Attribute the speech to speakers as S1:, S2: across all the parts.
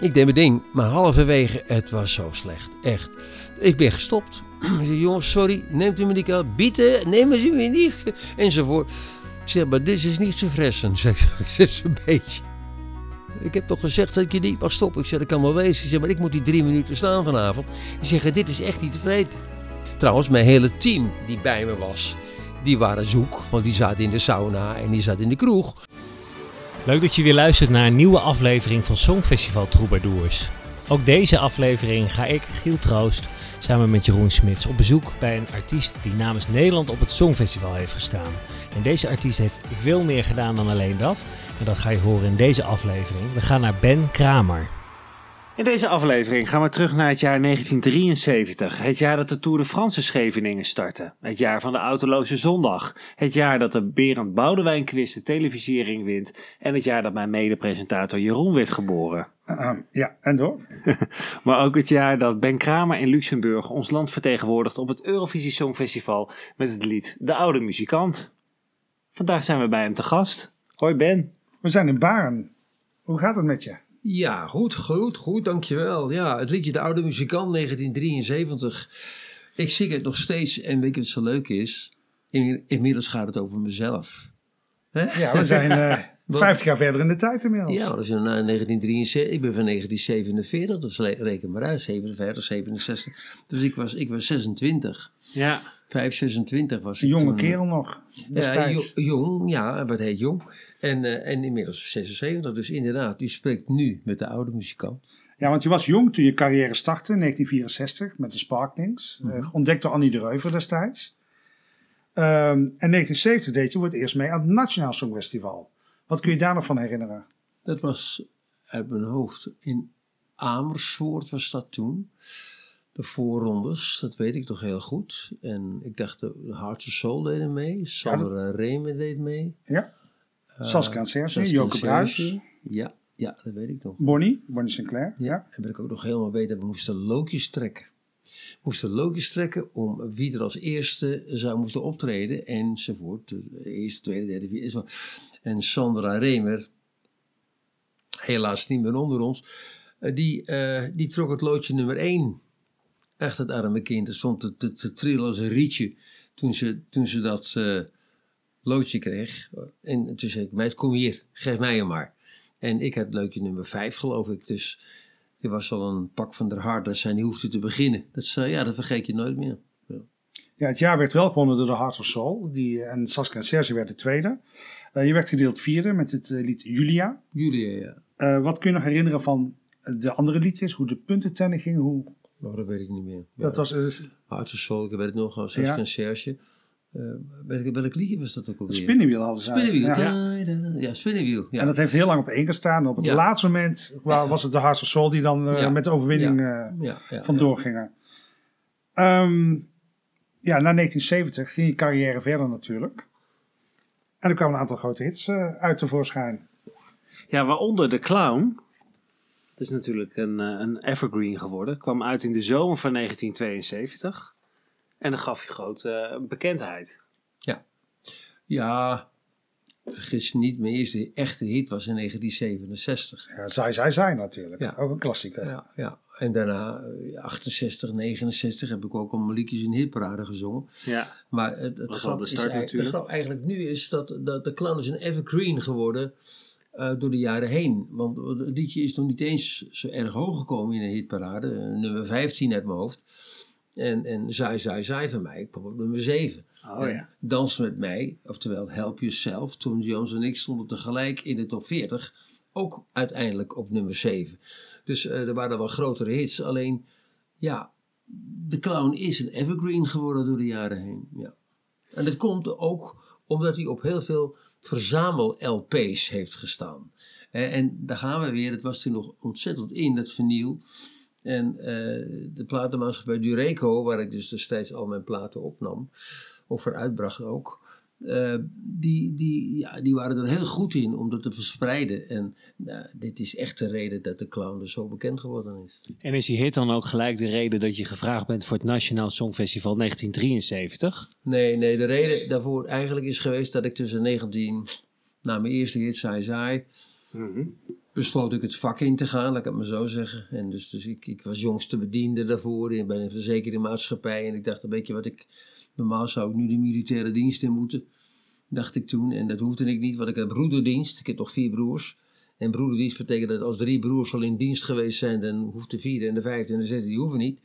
S1: Ik deed mijn ding, maar halverwege, het was zo slecht. Echt. Ik ben gestopt. Ik zei, jongens, sorry, neemt u me niet aan. Bieten, nemen ze me niet. Enzovoort. Ik zeg, maar dit is niet zo fressen. Ik zeg, een beetje. Ik heb toch gezegd dat ik je niet mag stoppen. Ik zeg, dat kan wel wezen. Ik zeg, maar ik moet die drie minuten staan vanavond. Die zeggen, dit is echt niet tevreden. Trouwens, mijn hele team die bij me was, die waren zoek. Want die zaten in de sauna en die zaten in de kroeg.
S2: Leuk dat je weer luistert naar een nieuwe aflevering van Songfestival Troubadours. Ook deze aflevering ga ik, Giel Troost, samen met Jeroen Smits op bezoek bij een artiest die namens Nederland op het Songfestival heeft gestaan. En deze artiest heeft veel meer gedaan dan alleen dat. En dat ga je horen in deze aflevering. We gaan naar Ben Kramer. In deze aflevering gaan we terug naar het jaar 1973. Het jaar dat de Tour de France Scheveningen startte. Het jaar van de autoloze zondag. Het jaar dat de Berend Boudewijn quiz de televisiering wint. En het jaar dat mijn medepresentator Jeroen werd geboren.
S3: Uh, ja, en door?
S2: maar ook het jaar dat Ben Kramer in Luxemburg ons land vertegenwoordigt op het Eurovisie Songfestival met het lied De Oude Muzikant. Vandaag zijn we bij hem te gast. Hoi Ben.
S3: We zijn in Baren. Hoe gaat het met je?
S1: Ja, goed, goed, goed, dankjewel. Ja, het liedje De Oude Muzikant 1973. Ik zing het nog steeds en weet je wat zo leuk is? inmiddels gaat het over mezelf.
S3: Ja, we zijn uh, 50 jaar verder in de tijd inmiddels.
S1: Ja, dat is in 1973. Ik ben van 1947, dus reken maar uit, 57, 67. Dus ik was, ik was 26.
S2: Ja.
S1: 5, 26 was
S3: ik
S1: Een
S3: jonge kerel nog.
S1: Ja, jong, ja, wat heet jong. En, uh, en inmiddels 76, dus inderdaad, u spreekt nu met de oude muzikant.
S3: Ja, want je was jong toen je carrière startte in 1964 met de Sparklings. Mm -hmm. uh, ontdekt door Annie de Reuver destijds. Um, en 1970 deed je voor het eerst mee aan het Nationaal Songfestival. Wat kun je daar nog van herinneren?
S1: Dat was uit mijn hoofd. In Amersfoort was dat toen. De voorrondes, dat weet ik toch heel goed. En ik dacht, de Hearts of Soul deden mee. Sandra ja, dat... Remen deed mee.
S3: Ja. Uh, Saskia en Serge, Joke Bruis.
S1: Ja, ja, dat weet ik nog.
S3: Bonnie, Bonnie Sinclair. Ja.
S1: ja. En ben ik ook nog helemaal weten, we moesten loodjes trekken. We moesten loodjes trekken om wie er als eerste zou moeten optreden enzovoort. De eerste, tweede, derde, vierde. En Sandra Remer, helaas niet meer onder ons, die, uh, die trok het loodje nummer 1. Echt het arme kind. Er stond te, te, te trillen als een rietje toen ze, toen ze dat uh, loodje kreeg. En toen zei ik, meid, kom hier, geef mij hem maar. En ik had loodje nummer 5, geloof ik. Dus die was al een pak van der hart dat zij niet hoefde te beginnen. Dat, zei, ja, dat vergeet je nooit meer. Ja.
S3: ja, het jaar werd wel gewonnen door de Heart of Soul. Die, en Saskia en Serge werd de tweede. Uh, je werd gedeeld vierde met het uh, lied Julia.
S1: Julia, ja.
S3: Uh, wat kun je nog herinneren van de andere liedjes? Hoe de puntentelling ging? Hoe...
S1: Oh, dat weet ik niet meer.
S3: Dat ja. was... Uh,
S1: Heart of Soul, ik weet het nog. Saskia ja. en Serge. Welk, welk liedje was dat ook alweer?
S3: Spinnenwiel hadden ze.
S1: Spinnenwiel, ja. Ja, ja Spinnenwiel. Ja.
S3: En dat heeft heel lang op één gestaan. Op het laatste moment was het de Heart of Soul die dan met de overwinning vandoor gingen. Um, ja, na 1970 ging je carrière verder natuurlijk. En er kwamen een aantal grote hits uh, uit tevoorschijn.
S2: Ja, waaronder De Clown. Het is natuurlijk een, een evergreen geworden. Kwam uit in de zomer van 1972. En dat gaf je grote uh, bekendheid.
S1: Ja. Ja, vergis niet, mijn eerste echte hit was in 1967.
S3: Ja, Zij, Zij, Zij natuurlijk. Ja. Ook een klassieker.
S1: Ja, ja. En daarna, 68, 69, heb ik ook al mijn liedjes in hitparade gezongen.
S2: Ja,
S1: maar het, het grap is eigenlijk, grap eigenlijk nu is dat, dat de clown is een evergreen geworden uh, door de jaren heen. Want het liedje is nog niet eens zo erg hoog gekomen in de hitparade. Nummer 15 uit mijn hoofd. En, en Zaai, Zaai, Zaai van mij, ik kwam op nummer 7.
S2: Oh, ja.
S1: Dans met mij, oftewel Help Yourself. Tom Jones en ik stonden tegelijk in de top 40 ook uiteindelijk op nummer 7. Dus uh, er waren wel grotere hits. Alleen, ja, de clown is een evergreen geworden door de jaren heen. Ja. En dat komt ook omdat hij op heel veel verzamel-LP's heeft gestaan. Uh, en daar gaan we weer. Het was toen nog ontzettend in, dat vinyl. En uh, de platenmaatschappij Dureco, waar ik dus destijds al mijn platen opnam, of voor uitbracht ook. Uh, die, die, ja, die waren er heel goed in om dat te verspreiden. En nou, dit is echt de reden dat de clown er zo bekend geworden is.
S2: En is die hit dan ook gelijk de reden dat je gevraagd bent voor het Nationaal Songfestival 1973?
S1: Nee, nee, de reden daarvoor eigenlijk is geweest dat ik tussen 19, na mijn eerste hit, Saai Saai, mm -hmm. Besloot ik het vak in te gaan, laat ik het maar zo zeggen. En dus, dus ik, ik was jongste bediende daarvoor in, bij een verzekerde maatschappij. En ik dacht, weet je wat, ik, normaal zou ik nu de militaire dienst in moeten, dacht ik toen. En dat hoefde ik niet, want ik heb broederdienst. Ik heb toch vier broers. En broederdienst betekent dat als drie broers al in dienst geweest zijn, dan hoeft de vierde en de vijfde en de zesde, die hoeven niet.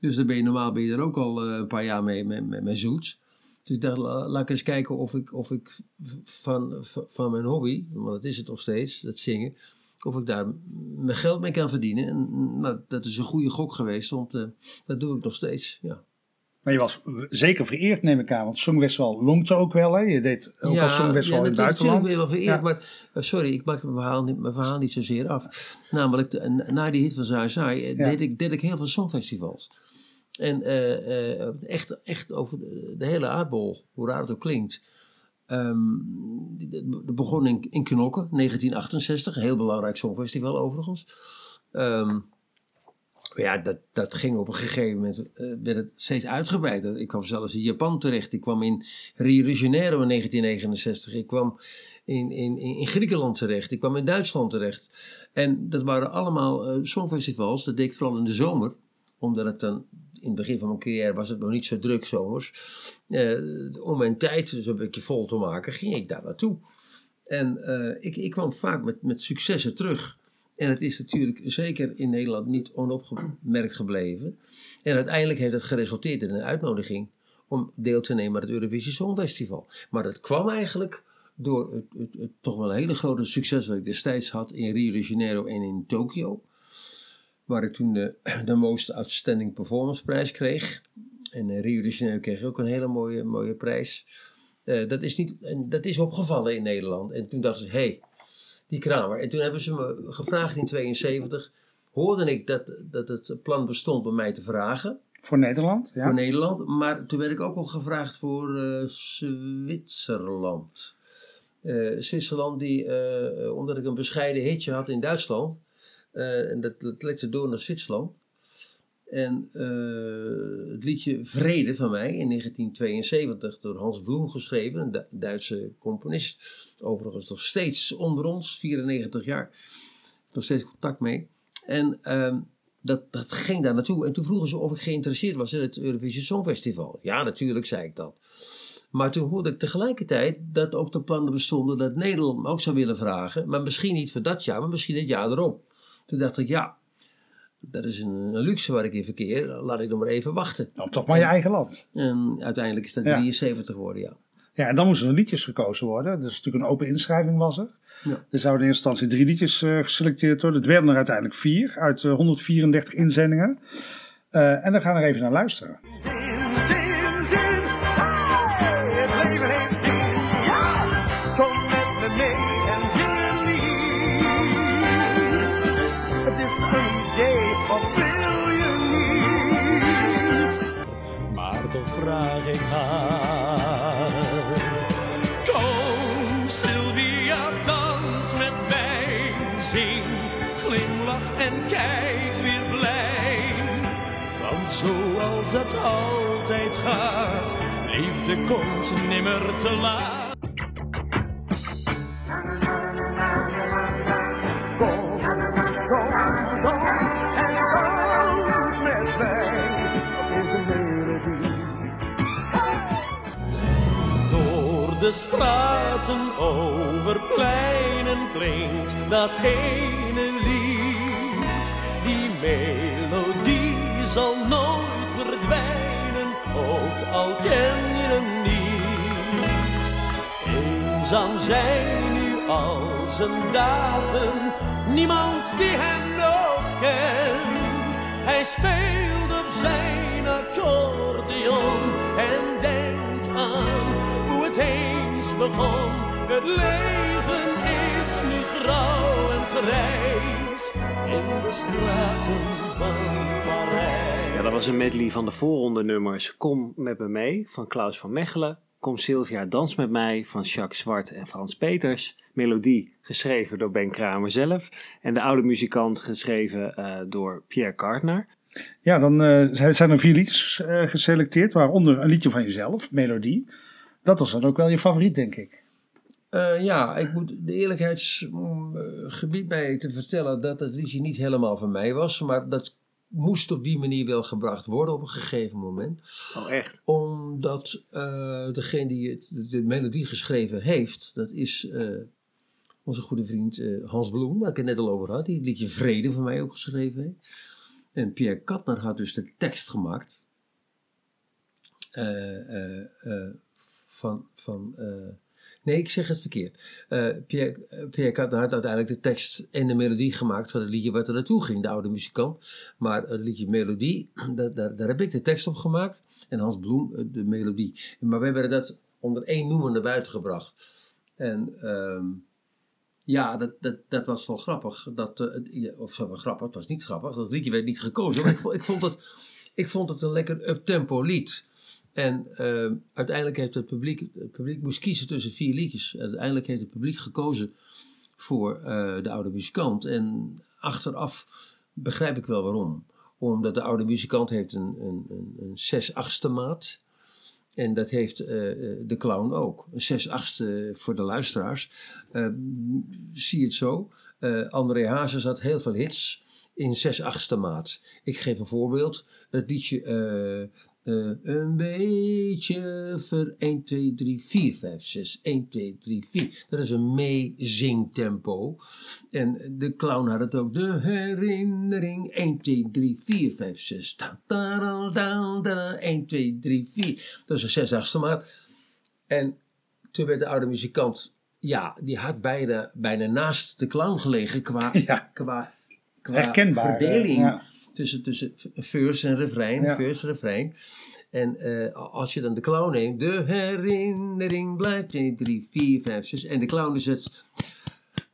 S1: Dus dan ben je normaal ben je er ook al eh, een paar jaar mee met, met, zoets. Dus ik dacht, laat ik eens kijken of ik, of ik van, van mijn hobby, want dat is het nog steeds, dat zingen, of ik daar mijn geld mee kan verdienen. En nou, dat is een goede gok geweest, want uh, dat doe ik nog steeds, ja.
S3: Maar je was zeker vereerd, neem ik aan, want Songfestival lonkte ook wel, hè? Je deed ook ja, als ja, in het buitenland.
S1: Ja, natuurlijk ben wel vereerd, maar uh, sorry, ik maak mijn verhaal, niet, mijn verhaal niet zozeer af. Namelijk, de, na die hit van Zai Zai eh, deed, ik, deed ik heel veel songfestivals. En uh, uh, echt, echt over de, de, hele aardbol, hoe raar het ook klinkt. Um, dat begon in, in Knokken, 1968, een heel belangrijk songfestival overigens. Um, ja, dat, dat ging op een gegeven moment, uh, werd het steeds uitgebreider. Ik kwam zelfs in Japan terecht. Ik kwam in Rio de Janeiro in 1969. Ik kwam in, in, in Griekenland terecht. Ik kwam in Duitsland terecht. En dat waren allemaal uh, songfestivals. Dat deed ik vooral in de zomer. Omdat het dan in het begin van mijn carrière was het nog niet zo druk zomers. Uh, om mijn tijd zo'n beetje vol te maken, ging ik daar naartoe. En uh, ik, ik kwam vaak met, met successen terug. En het is natuurlijk zeker in Nederland niet onopgemerkt gebleven. En uiteindelijk heeft het geresulteerd in een uitnodiging om deel te nemen aan het Eurovisie Songfestival. Maar dat kwam eigenlijk door het, het, het, toch wel een hele grote succes wat ik destijds had in Rio de Janeiro en in Tokio waar ik toen de, de Most Outstanding Performance prijs kreeg. En in Rio de Janeiro kreeg ook een hele mooie, mooie prijs. Uh, dat, is niet, en dat is opgevallen in Nederland. En toen dachten ze, hé, hey, die Kramer. En toen hebben ze me gevraagd in 72, hoorde ik dat, dat het plan bestond om mij te vragen.
S3: Voor Nederland?
S1: Ja. Voor Nederland. Maar toen werd ik ook al gevraagd voor uh, Zwitserland. Uh, Zwitserland, die, omdat ik een bescheiden hitje had in Duitsland uh, en dat, dat lekte door naar Zwitserland. En uh, het liedje Vrede van mij in 1972 door Hans Bloem geschreven, een Duitse componist. Overigens nog steeds onder ons, 94 jaar. Nog steeds contact mee. En uh, dat, dat ging daar naartoe. En toen vroegen ze of ik geïnteresseerd was in het Eurovisie Songfestival. Ja, natuurlijk, zei ik dat. Maar toen hoorde ik tegelijkertijd dat ook de plannen bestonden dat Nederland me ook zou willen vragen. Maar misschien niet voor dat jaar, maar misschien het jaar erop. Toen dacht ik, ja, dat is een, een luxe waar ik in verkeer. Laat ik nog maar even wachten.
S3: Nou, toch maar je eigen land.
S1: En uiteindelijk is dat 73 geworden, ja.
S3: Ja, en dan moesten er liedjes gekozen worden. Dus natuurlijk een open inschrijving was er. Ja. Er zouden in eerste instantie drie liedjes uh, geselecteerd worden. Het werden er uiteindelijk vier uit uh, 134 inzendingen. Uh, en dan gaan we er even naar luisteren. Nimmer te laat. de straten over pleinen klinkt dat ene lied. Die melodie zal nooit verdwijnen, ook al ken je hem niet. Eenzaam zijn nu al zijn dagen, niemand die hem nog kent. Hij speelt op zijn accordeon en denkt aan hoe het eens begon. Het leven is nu grauw en grijs in de straten van Parijs.
S2: Ja, dat was een medley van de voorronde nummers Kom met me mee van Klaus van Mechelen. Kom Sylvia, dans met mij van Jacques Zwart en Frans Peters. Melodie geschreven door Ben Kramer zelf. En de oude muzikant geschreven uh, door Pierre Kartner.
S3: Ja, dan uh, zijn er vier liedjes uh, geselecteerd, waaronder een liedje van jezelf, Melodie. Dat was dan ook wel je favoriet, denk ik.
S1: Uh, ja, ik moet de eerlijkheidsgebied mij te vertellen dat het liedje niet helemaal van mij was. Maar dat moest op die manier wel gebracht worden op een gegeven moment.
S2: Oh, echt?
S1: Omdat uh, degene die het, de melodie geschreven heeft, dat is uh, onze goede vriend uh, Hans Bloem, waar ik het net al over had, die het liedje Vrede van mij ook geschreven heeft. En Pierre Katner had dus de tekst gemaakt van. van Nee, ik zeg het verkeerd. Uh, Pierre, Pierre Katner had uiteindelijk de tekst en de melodie gemaakt van het liedje wat er naartoe ging, de oude muzikant. Maar het liedje Melodie, daar, daar, heb ik de tekst op gemaakt en Hans Bloem eh, de melodie. Maar we hebben dat onder één noemer naar buiten gebracht. En um, ja, dat, dat, dat was wel grappig. Dat, of zo grappig, het was niet grappig. Dat liedje werd niet gekozen. Maar ik, ik, vond ik vond het een lekker up-tempo lied. En uh, uiteindelijk heeft het publiek, het publiek moest kiezen tussen vier liedjes. Uiteindelijk heeft het publiek gekozen voor uh, de oude muzikant. En achteraf begrijp ik wel waarom. Omdat de oude muzikant heeft een, een, een, een 6 achtste maat. En dat heeft uh, de clown ook. Een 6 achtste voor de luisteraars. zie het zo. André Hazes had heel veel hits in 6 achtste maat. Ik geef een voorbeeld. Het liedje uh, een beetje ver 1, 2, 3, 4, 5, 6, 1, 2, 3, 4. Dat is een meezingtempo. En de clown had het ook. De herinnering 1, 2, 3, 4, 5, 6. Da, da, da, da, 1, 2, 3, 4. Dat is een 6 achtste maat. En toen werd de oude muzikant, ja, die had bijna, bijna naast de clown gelegen qua, ja. qua, qua verdeling. Ja tussen, tussen verse en refrein, ja. verse, refrein. En uh, als je dan de clown neemt, de herinnering blijft 1, 3, 4, 5, 6. En de clown is het.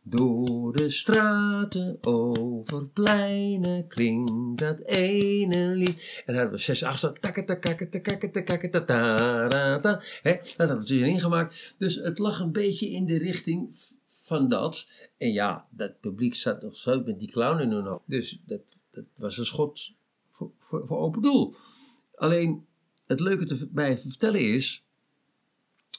S1: Door de straten, over pleinen, klinkt dat ene lied. En dan hadden we 6, 8, zo. Dat hadden we erin gemaakt. Dus het lag een beetje in de richting van dat. En ja, dat publiek zat nog zo met die clown in hun hoofd. Dus dat dat was een schot voor, voor, open doel. Alleen het leuke te, bij vertellen is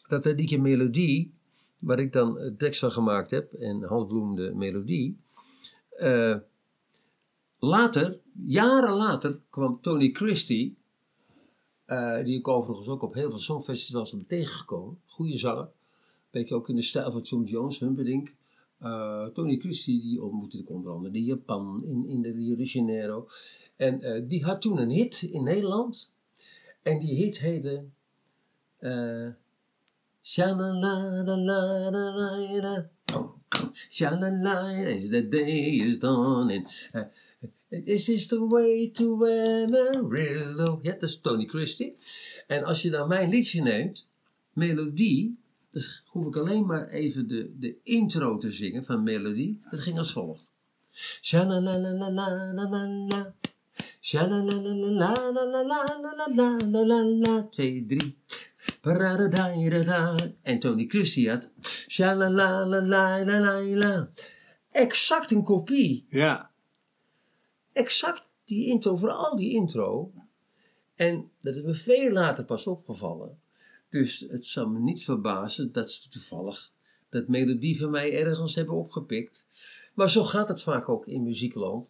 S1: dat dat liedje melodie, waar ik dan het tekst van gemaakt heb en Hans Bloem de melodie. Uh, later, jaren later, kwam Tony Christie, uh, die ik overigens ook op heel veel songfestivals heb tegengekomen. Goede zanger. Beetje ook in de stijl van Tom Jones, Humperdinck. Uh, Tony Christie die ontmoette ik onder andere Japan, in, in de Rio de Janeiro. En uh, die had toen een hit in Nederland. En die hit heette... Uh, Shalalala, the day is done. This is the way to Amarillo. Ja, dat is Tony Christie. En als je dan mijn liedje neemt, melodie, dus hoef ik alleen maar even de, de intro te zingen van Melody. Dat ging als volgt. Twee, drie. En Tony Christie had. Exact een kopie.
S2: Ja.
S1: Exact die intro, vooral die intro. En dat is me veel later pas opgevallen. Dus het zou me niet verbazen dat ze toevallig dat melodie van mij ergens hebben opgepikt. Maar zo gaat het vaak ook in muziekland.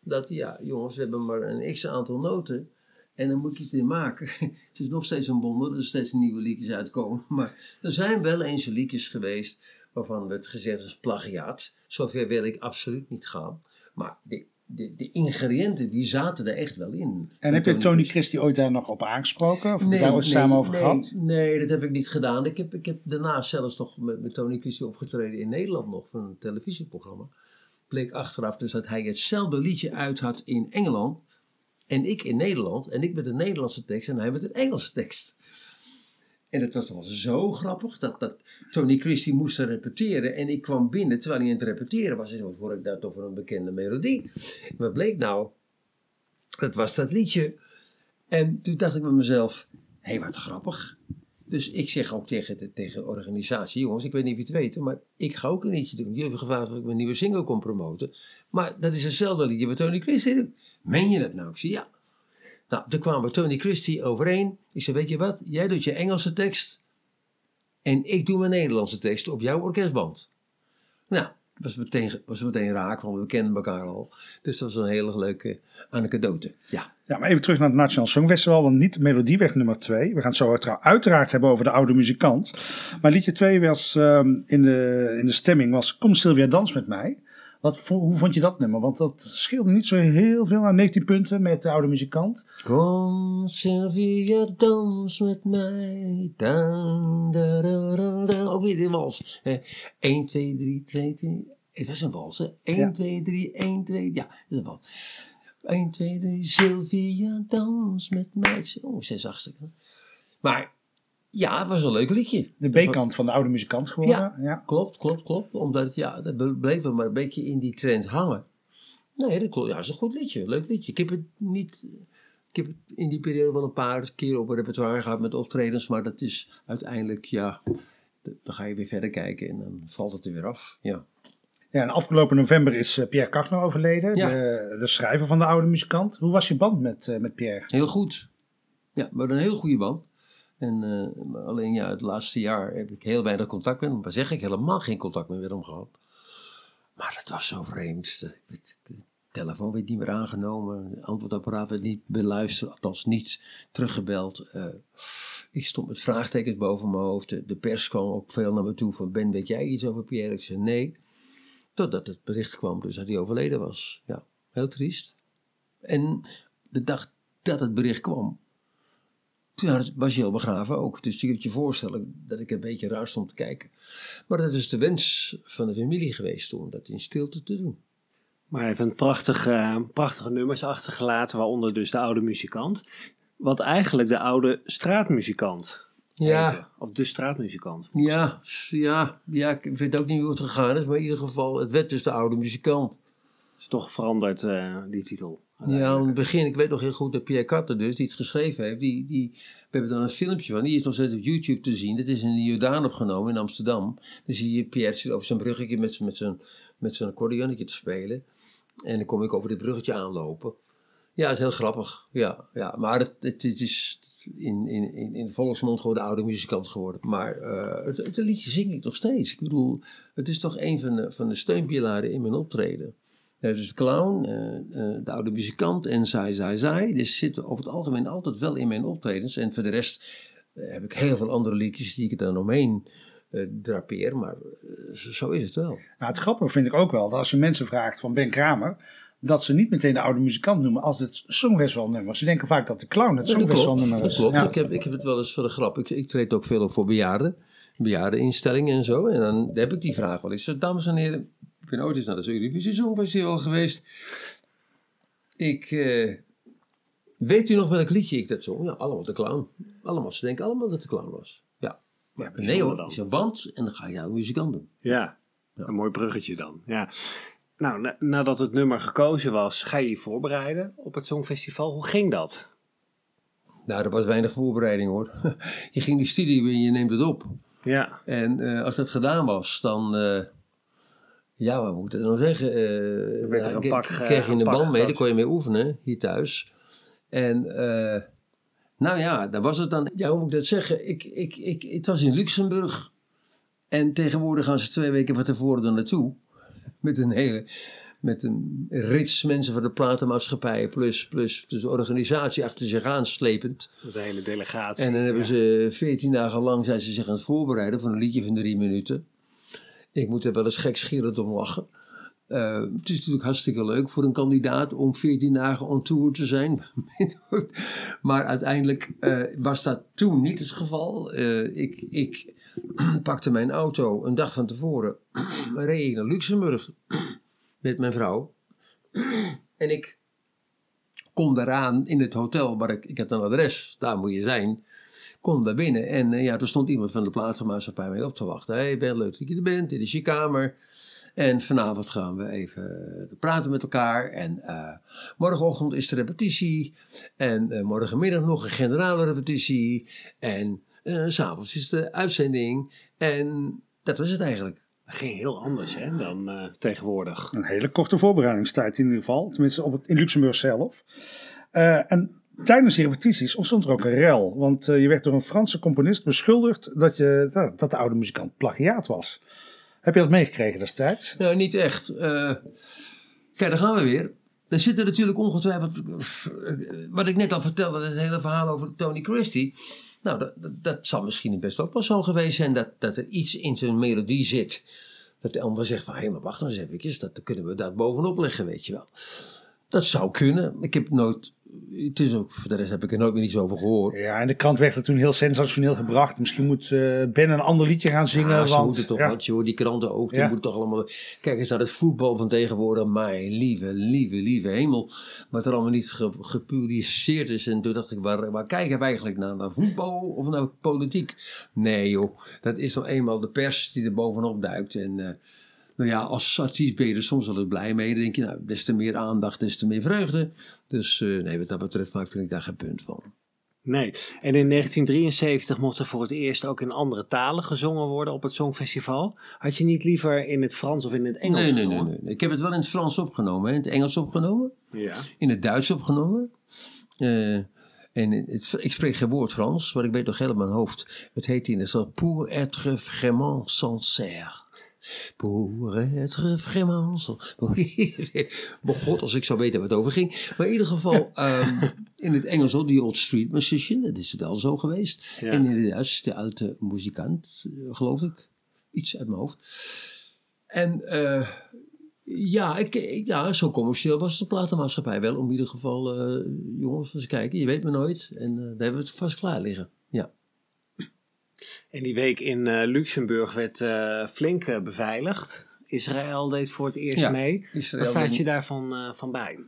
S1: Dat ja, jongens, we hebben maar een x aantal noten. En dan moet je het in maken. het is nog steeds een wonder, er steeds nieuwe liedjes uitkomen. Maar er zijn wel eens liedjes geweest waarvan werd gezegd als plagiaat. Zover wil ik absoluut niet gaan. Maar die de, de, ingrediënten die zaten er echt wel in.
S3: En heb je Tony Christie ooit daar nog op aangesproken? Of nee, daar ooit samen over
S1: nee,
S3: gehad?
S1: Nee, dat heb ik niet gedaan. Ik heb, ik heb daarna zelfs nog met, met Tony Christie opgetreden in Nederland nog voor een televisieprogramma. Bleek achteraf dus dat hij hetzelfde liedje uit had in Engeland en ik in Nederland. En ik met een Nederlandse tekst en hij met een Engelse tekst. En het was wel zo grappig dat, dat Tony Christie moest repeteren. En ik kwam binnen terwijl hij aan het repeteren was. En zei, hoor ik dat over een bekende melodie? Wat bleek nou? Dat was dat liedje. En toen dacht ik bij mezelf, hé, hey, wat grappig. Dus ik zeg ook tegen de, tegen organisatie, jongens, ik weet niet of je het weet, maar ik ga ook een liedje doen. Jullie hebben gevraagd of ik mijn nieuwe single kon promoten. Maar dat is hetzelfde liedje wat Tony Christie doet. Meen je dat nou? Ik zei, ja. Nou, toen kwamen Tony Christie overeen. Ik zei, weet je wat, jij doet je Engelse tekst En ik doe mijn Nederlandse tekst op jouw orkestband. Nou, was meteen, was meteen raak, want we kennen elkaar al. Dus dat was een hele leuke anekdote. Ja.
S3: ja, maar even terug naar het Nationaal Songfestival, want niet Melodieweg nummer 2. We gaan het zo uiteraard hebben over de oude muzikant. Maar liedje 2 was um, in, de, in de stemming was Kom Sylvia dans met mij. Wat, hoe vond je dat nummer? Want dat scheelde niet zo heel veel aan 19 punten met de oude muzikant.
S1: Kom Sylvia, dans met mij. Dan, da, da, da, da. Ook weer de wals. 1, 2, 3, 2, 2. Het was een wals, hè? 1, 2, 3, 1, 2. Ja, dat is een wals. 1, 2, 3, Sylvia, dans met mij. Oh, zes achtste. Maar ja, het was een leuk liedje.
S3: De B-kant van de oude muzikant geworden.
S1: Ja, ja, klopt, klopt, klopt. Omdat, ja, dat bleef maar een beetje in die trend hangen. Nee, dat klopt. Ja, dat is een goed liedje. Leuk liedje. Ik heb het niet... Ik heb het in die periode wel een paar keer op een repertoire gehad met optredens. Maar dat is uiteindelijk, ja... Dan ga je weer verder kijken en dan valt het er weer af. Ja.
S3: Ja, en afgelopen november is eh, Pierre Cachner overleden, ja. de, de, schrijver van de oude muzikant. Hoe was je band met, uh, met Pierre?
S1: Heel goed. Ja, we hadden een heel goede band. En uh, alleen ja, het laatste jaar heb ik heel weinig contact met hem. Maar zeg ik helemaal geen contact meer met hem gehad. Maar dat was zo vreemd. De, telefoon werd niet meer aangenomen. Het antwoordapparaat werd niet beluisterd. Althans niet teruggebeld. Uh, ik stond met vraagtekens boven mijn hoofd. De, pers kwam ook veel naar me toe van... Ben, weet jij iets over Pierre? Ik zei nee. Totdat het bericht kwam dus dat hij overleden was. Ja, heel triest. En de dag dat het bericht kwam toen was je al begraven ook. Dus je kunt je voorstellen dat ik een beetje raar stond te kijken. Maar dat is de wens van de familie geweest om dat in stilte te doen.
S2: Maar even een prachtige, prachtige nummers achtergelaten, waaronder dus de oude muzikant. Wat eigenlijk de oude straatmuzikant ja. Of de straatmuzikant.
S1: Ja, ja, ja, ik weet ook niet hoe het gegaan is, maar in ieder geval, het werd dus de oude muzikant.
S2: Is toch veranderd, uh, die titel.
S1: Ja, in het begin, ik weet nog heel goed dat Pierre Carter dus, die het geschreven heeft, die, die, we hebben dan een filmpje van, die is nog steeds op YouTube te zien. Dat is in de Jordaan opgenomen in Amsterdam. Dan zie je Pierre over zijn bruggetje met, met zijn, met zijn accordeonnetje te spelen. En dan kom ik over dit bruggetje aanlopen. Ja, het is heel grappig. Ja, ja. maar het, het, is in, in, in de volksmond gewoon de oude muzikant geworden. Maar uh, het, het, liedje zing ik nog steeds. Ik bedoel, het is toch een van de, van de steunpilaren in mijn optreden. Dus de clown, uh, de oude muzikant en zij, zij, zij. Dus zitten over het algemeen altijd wel in mijn optredens. En voor de rest heb ik heel veel andere liedjes die ik er dan omheen drapeer. Maar zo is het wel. Nou,
S3: het grappige vind ik ook wel dat als je mensen vraagt van Ben Kramer dat ze niet meteen de oude muzikant noemen als het songfestivalnummer. Ze denken vaak dat de clown het songfestivalnummer
S1: is. Dat klopt, ik, heb, ik heb het wel eens voor de grap. Ik, ik treed ook veel op voor bejaarden, bejaardeninstellingen en zo. En dan heb ik die vraag wel eens. Dames en heren, ben ooit eens naar de Eurovisie Songfestival geweest. Ik... Uh, weet u nog welk liedje ik dat zong? Ja, allemaal de clown. Allemaal, ze denken allemaal dat de clown was. Ja. Maar nee hoor, is een band en dan ga je jouw muzikant doen.
S2: Ja, ja, een mooi bruggetje dan. Ja. Nou, nadat het nummer gekozen was, ga je je voorbereiden op het Songfestival. Hoe ging dat?
S1: Nou, er was weinig voorbereiding hoor. je ging die studie en je neemt het op. Ja. En uh, als dat gedaan was, dan... Uh, ja, wat moet ik nou zeggen? Uh, werd er een pak, kreeg je een band mee, daar kon je mee oefenen, hier thuis. En nou ja, dan was het dan... Ja, hoe moet ik dat zeggen? Ik, ik, ik, het was in Luxemburg. En tegenwoordig gaan ze twee weken van tevoren er naartoe met een hele met een rits mensen van de platenmaatschappijen plus, plus, dus de organisatie achter zich aanslepend.
S2: De hele delegatie.
S1: En dan hebben ze veertien dagen lang zijn ze zich aan het voorbereiden voor een liedje van drie minuten. Ik moet er wel eens gekscherend om lachen. Uh, het is natuurlijk hartstikke leuk voor een kandidaat om 14 dagen on tour te zijn. maar uiteindelijk uh, was dat toen niet het geval. Uh, ik, ik pakte mijn auto een dag van tevoren, reed ik naar Luxemburg met mijn vrouw. en ik kom daaraan in het hotel, waar ik, ik had een adres, daar moet je zijn. Kom daar binnen en uh, ja, er stond iemand van de plaatsmaatschappij mee op te wachten. Hé, hey, ben leuk dat je er bent, dit is je kamer. En vanavond gaan we even eh, praten met elkaar. En uh, morgenochtend is de repetitie. En uh, morgenmiddag nog een generale repetitie. En uh, S'avonds is de uitzending. En dat was het eigenlijk.
S2: Ging heel anders hè, dan uh, tegenwoordig.
S3: Een hele korte voorbereidingstijd in ieder geval. Tenminste op het, in Luxemburg zelf. Uh, en tijdens die repetities ontstond er ook een rel. Want je werd door een Franse componist beschuldigd dat, je, dat de oude muzikant plagiaat was. Heb je dat meegekregen destijds?
S1: Nou, niet echt. Uh, kijk, daar gaan we weer. Er zitten natuurlijk ongetwijfeld, wat ik net al vertelde, het hele verhaal over Tony Christie. Nou, dat, dat, zal misschien best ook wel zo geweest zijn dat, dat er iets in zijn melodie zit. Dat de ander zegt van, hé, maar wacht eens even, dat kunnen we daar bovenop leggen, weet je wel. Dat zou kunnen. Ik heb nooit het is ook, voor de rest heb ik er nooit meer iets over gehoord.
S3: Ja, en de krant werd er toen heel sensationeel gebracht. Misschien moet uh, Ben een ander liedje gaan zingen. Ja,
S1: ze want, moeten toch, ja. je hoort die kranten ook, die moeten toch allemaal... Kijk eens naar het voetbal van tegenwoordig. Mijn lieve, lieve, lieve hemel. Wat er allemaal niet gepubliceerd is. En toen dacht ik, waar, waar kijken we eigenlijk naar? Naar voetbal of naar politiek? Nee joh, dat is toch eenmaal de pers die er bovenop duikt. En... Uh, nou ja, als artiest ben je er soms wel eens blij mee. Dan denk je, nou, des te meer aandacht, des te meer vreugde. Dus uh, nee, wat dat betreft maak ik daar geen punt van.
S2: Nee, en in 1973 mocht er voor het eerst ook in andere talen gezongen worden op het Songfestival. Had je niet liever in het Frans of in het Engels
S1: nee, nee, nee, nee, Ik heb het wel in het Frans opgenomen, in het Engels opgenomen, ja. in het Duits opgenomen. Uh, en het, ik spreek geen woord Frans, maar ik weet toch helemaal mijn hoofd. Het heet in het Pour être vraiment sincère. Pour être vraiment. Maar god, als ik zou weten wat het over ging. Maar in ieder geval, um, in het Engels die Old Street Musician, dat is wel zo geweest. En in het Duits, de oude muzikant, eh, geloof ik. Iets uit mijn hoofd. En uh, ja, ik, ja, zo commercieel was de platenmaatschappij wel. Om in ieder geval, uh, jongens, eens kijken, je weet me nooit. En daar hebben we het vast klaar liggen.
S2: En die week in uh, Luxemburg werd uh, flink uh, beveiligd. Israël deed voor het eerst mee. Israël Wat staat je daarvan van bij?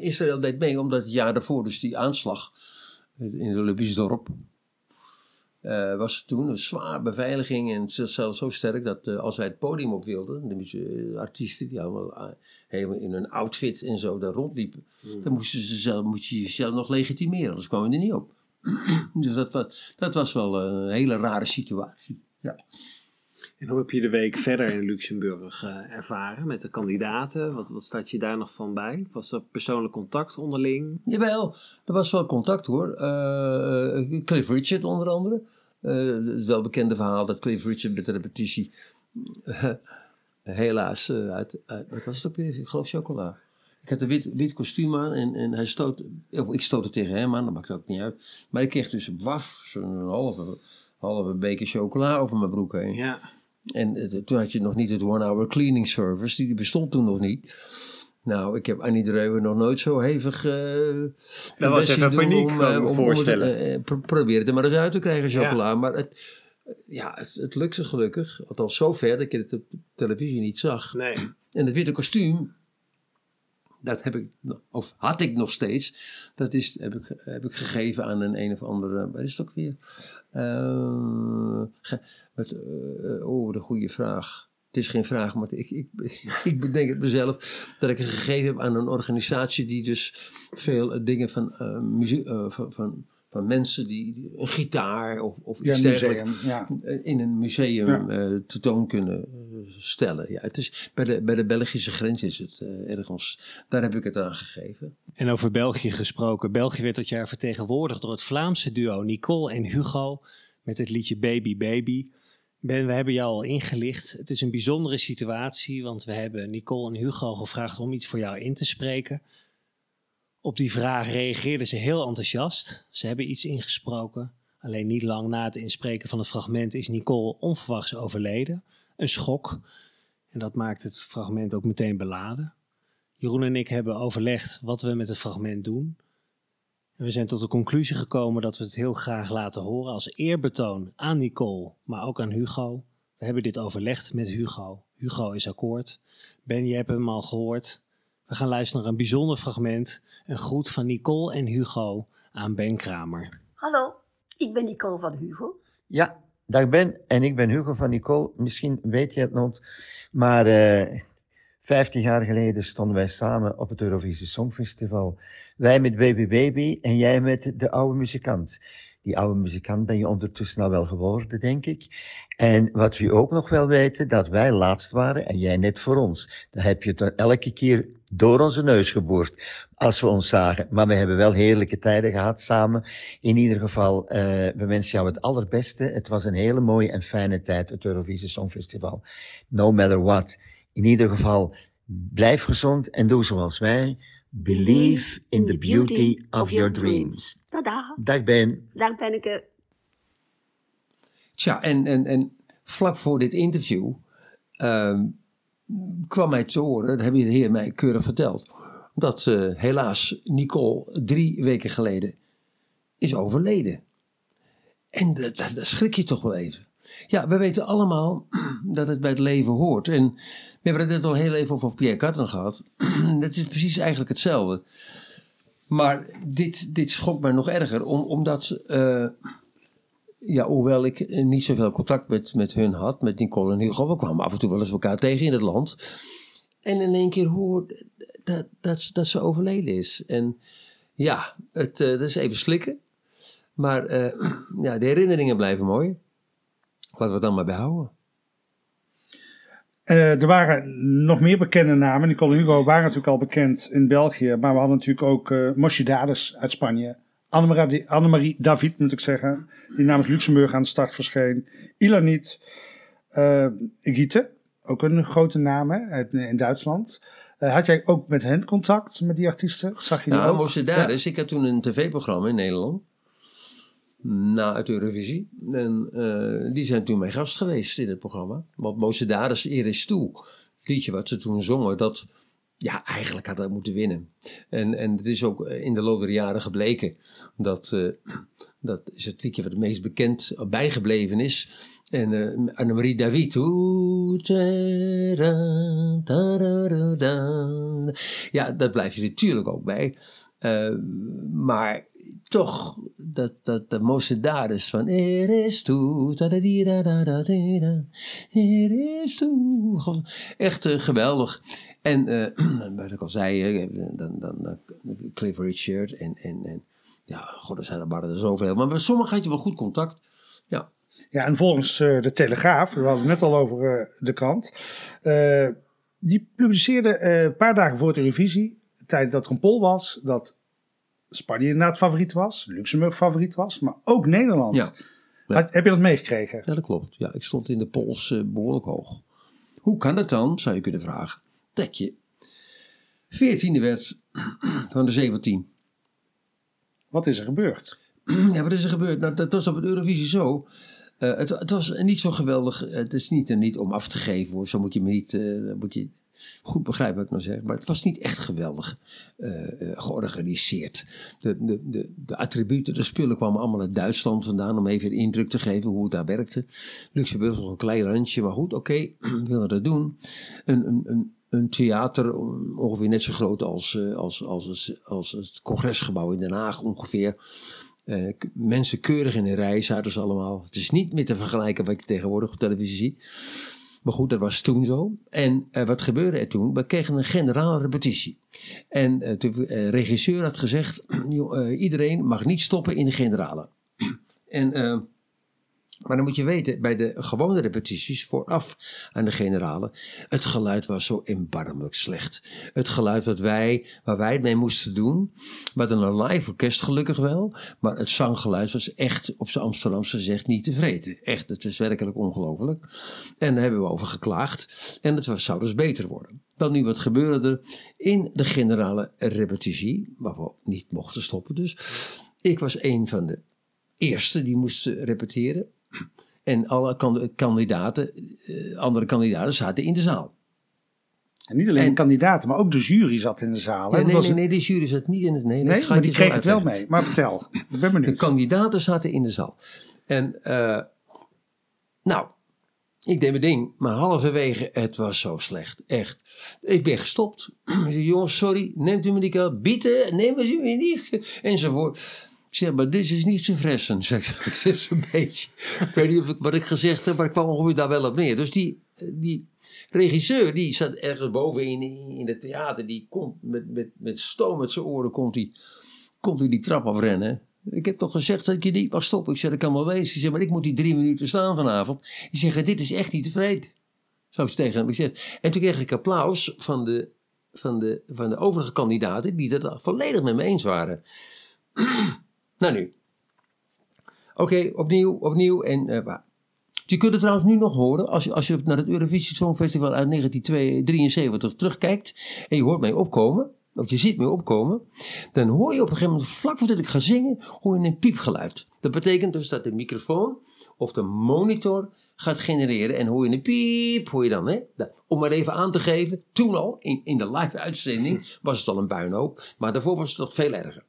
S1: Israël deed mee omdat het jaar daarvoor, dus die aanslag in het Olympisch dorp, was toen een zwaar beveiliging. En zelfs zo sterk dat als wij het podium op wilden, de artiesten die allemaal helemaal in een outfit en zo daar rondliepen, hmm. dan moesten ze zelf, moet je jezelf nog legitimeren, anders kwam je er niet op. dus dat was, dat was wel een hele rare situatie. Ja.
S2: En hoe heb je de week verder in Luxemburg uh, ervaren met de kandidaten? Wat, wat staat je daar nog van bij? Was er persoonlijk contact onderling?
S1: Jawel, er was wel contact hoor. Uh, Cliff Richard onder andere. het welbekende verhaal dat Cliff Richard met de repetitie helaas uit, uit, wat was het ook weer? Ik geloof chocola. Ik had een wit, wit kostuum aan en, en hij stoot, ik stootte tegen hem aan, dat maakt ook niet uit. Maar ik kreeg dus een waf, zo'n halve, halve beker chocola over mijn broek heen. Ja. En uh, toen had je nog niet het one-hour cleaning service, die bestond toen nog niet. Nou, ik heb Annie Dreuwen nog nooit zo hevig uh,
S2: Dat was even paniek, om, uh, om, voorstellen.
S1: Om het, probeer het er maar eens uit te krijgen, chocola. Maar het, ja, het, het lukte gelukkig. Althans zo ver dat ik het op televisie niet zag. Nee. En het witte kostuum, dat heb ik, of had ik nog steeds. Dat is, heb, ik, heb ik gegeven aan een een of andere, wat is het ook weer? Uh, met, uh, oh, de goede vraag. Het is geen vraag, maar ik, ik, ik bedenk het mezelf dat ik het gegeven heb aan een organisatie die dus veel dingen van muziek, van, van van mensen die een gitaar of, of iets dergelijks ja. in een museum ja. uh, tentoon kunnen eh, stellen. Ja, het is, bij, de, bij de Belgische grens is het uh, ergens. Daar heb ik het aan gegeven.
S2: En over België gesproken. België werd dat jaar vertegenwoordigd door het Vlaamse duo Nicole en Hugo met het liedje Baby Baby. Ben, we hebben jou al ingelicht. Het is een bijzondere situatie, want we hebben Nicole en Hugo gevraagd om iets voor jou in te spreken. Op die vraag reageerden ze heel enthousiast. Ze hebben iets ingesproken. Alleen niet lang na het inspreken van het fragment is Nicole onverwachts overleden. Een schok. En dat maakt het fragment ook meteen beladen. Jeroen en ik hebben overlegd wat we met het fragment doen. En we zijn tot de conclusie gekomen dat we het heel graag laten horen als eerbetoon aan Nicole, maar ook aan Hugo. We hebben dit overlegd met Hugo. Hugo is akkoord. Ben, je hebt hem al gehoord. We gaan luisteren naar een bijzonder fragment. Een groet van Nicole en Hugo aan Ben Kramer.
S4: Hallo, ik ben Nicole van Hugo.
S5: Ja, dag Ben en ik ben Hugo van Nicole. Misschien weet je het nog, maar uh, 15 jaar geleden stonden wij samen op het Eurovisie Songfestival. Wij met Baby Baby en jij met de oude muzikant. die oude muzikant ben je ondertussen al wel geworden, denk ik. En wat we ook nog wel weten, dat wij laatst waren en jij net voor ons. Dan heb je het elke keer door onze neus geboord als we ons zagen. Maar we hebben wel heerlijke tijden gehad samen. In ieder geval, uh, we wensen jou het allerbeste. Het was een hele mooie en fijne tijd, het Eurovisie Songfestival. No matter what. In ieder geval, blijf gezond en doe zoals wij. Believe in the beauty of your dreams.
S4: Tada.
S5: Dag Ben.
S4: Dag Benneke.
S1: Tja, en, en, en vlak voor dit interview uh, kwam mij te horen, dat heb je de heer mij keurig verteld, dat uh, helaas Nicole drie weken geleden is overleden. En dat, schrik je toch wel even. Ja, we weten allemaal dat het bij het leven hoort. En we hebben het net al heel even over Pierre Carton gehad. dat is precies eigenlijk hetzelfde. Maar dit, dit schokt mij nog erger, om, omdat, uh, ja, hoewel ik niet zoveel contact met, met hun had, met Nicole en Hugo, we kwamen af en toe wel eens elkaar tegen in het land. En in één keer hoor dat, dat, dat ze overleden is. En ja, het, uh, dat is even slikken. Maar ja, de herinneringen blijven mooi. Laten we dan maar behouden.
S3: Er waren nog meer bekende namen. Nicole Hugo waren natuurlijk al bekend in België. Maar we hadden natuurlijk ook uh, uit Spanje. Annemarie, Annemarie David, moet ik zeggen. Die namens Luxemburg aan de start verscheen. Ilanit. Uh, ook een grote naam hè, in Duitsland. Uh, had jij ook met hen contact, met die artiesten? Zag je
S1: nou,
S3: ook?
S1: Ja? ik had toen een tv-programma in Nederland na het Eurovisie. En uh, die zijn toen mijn gast geweest in het programma. Want Mosedaris Iris Toe, het liedje wat ze toen zongen, dat ja, eigenlijk had dat moeten winnen. En, en het is ook in de loop der jaren gebleken dat, uh, dat is het liedje wat het meest bekend bijgebleven is. En uh, Annemarie David. Ja, dat blijft je natuurlijk ook bij. Uh, maar toch dat, dat de Mosedaris van Er is toe, Er is toe. Echt uh, geweldig. En uh, wat ik al zei, dan, dan, dan Cliff Richard en ja, god, er zijn er maar er zoveel. Maar met sommigen had je wel goed contact. Ja.
S3: Ja, en volgens uh, de Telegraaf, we hadden het net al over uh, de krant, uh, die publiceerde een paar dagen voor de Eurovisie, tijd dat er een poll was, dat Spanje inderdaad favoriet was, Luxemburg favoriet was, maar ook Nederland. Ja. Heb je dat meegekregen?
S1: Ja, dat klopt. Ja, ik stond in de polls behoorlijk hoog. Hoe kan het dan, zou je kunnen vragen, dat je 14e werd van de 17?
S3: Wat is er gebeurd?
S1: Ja, wat is er gebeurd? Nou, dat was op het Eurovisie zo. Uh, het, het, was niet zo geweldig. Het is niet, niet om af te geven hoor. Zo moet je me niet. Uh, moet je, goed begrijpen wat ik nou zeg, maar het was niet echt geweldig georganiseerd. De, de, de, attributen, de spullen kwamen allemaal uit Duitsland vandaan om even een indruk te geven hoe het daar werkte. Luxemburg nog een klein landje, maar goed, oké, we willen dat doen. Een, een, een, een theater ongeveer net zo groot als, uh, als, als, als, als het congresgebouw in Den Haag ongeveer. Uh, mensen keurig in een rij zaten ze allemaal. Het is niet meer te vergelijken wat je tegenwoordig op televisie ziet. Maar goed, dat was toen zo. En wat gebeurde er toen? We kregen een generale repetitie. En uh, de regisseur had gezegd: iedereen mag niet stoppen in de generale. en maar dan moet je weten, bij de gewone repetities vooraf aan de generale, het geluid was zo erbarmelijk slecht. Het geluid wat wij, waar wij het mee moesten doen, dan een live orkest gelukkig wel, maar het zanggeluid was echt op zijn Amsterdamse gezegd niet tevreden. Echt, het is werkelijk ongelooflijk. En daar hebben we over geklaagd en het was, zou dus beter worden. Dan nu, wat gebeurde er in de generale repetitie, waar we niet mochten stoppen dus. Ik was een van de eerste die moesten repeteren. En alle kandidaten, eh, andere kandidaten zaten in de zaal.
S3: En niet alleen de kandidaten, maar ook de jury zat in de zaal.
S1: Ja, nee, nee, nee, de jury zat niet in het... Nee,
S3: nee maar die kreeg het wel mee. Maar vertel, ik ben benieuwd.
S1: De kandidaten zaten in de zaal. En uh, nou, ik deed mijn ding, maar halverwege, het was zo slecht. Echt. Ik ben gestopt. Ik zei, jongens, sorry, neemt u me niet bieten, nemen u me niet, enzovoort. Ik zeg, maar dit is niet te fressen, zeg ik. een beetje. Ik weet niet of ik, wat ik gezegd heb, maar ik kwam ongeveer daar wel op neer. Dus die, die regisseur, die zat ergens boven in, in het theater. Die komt met, met, met stoom uit zijn oren, komt hij komt die trap afrennen. Ik heb toch gezegd dat je niet mag stoppen. Ik zei, dat kan wel wezen. Ik zei, maar ik moet die drie minuten staan vanavond. Die zeggen, dit is echt niet tevreden. Zo is tegen hem gezegd. En toen kreeg ik applaus van de, van de, van de overige kandidaten die het volledig met me eens waren. nou nu. Oké, opnieuw, opnieuw. En uh, je kunt het trouwens nu nog horen als je, als je naar het Eurovisie Songfestival uit 1973 terugkijkt en je hoort mij opkomen, of je ziet mij opkomen, dan hoor je op een gegeven moment, vlak voordat ik ga zingen, hoor je een piepgeluid. Dat betekent dus dat de microfoon of de monitor gaat genereren en hoor je een piep, hoor je dan, hè? Om maar even aan te geven, toen al, in, in de live uitzending, was het al een puinhoop, maar daarvoor was het toch veel erger.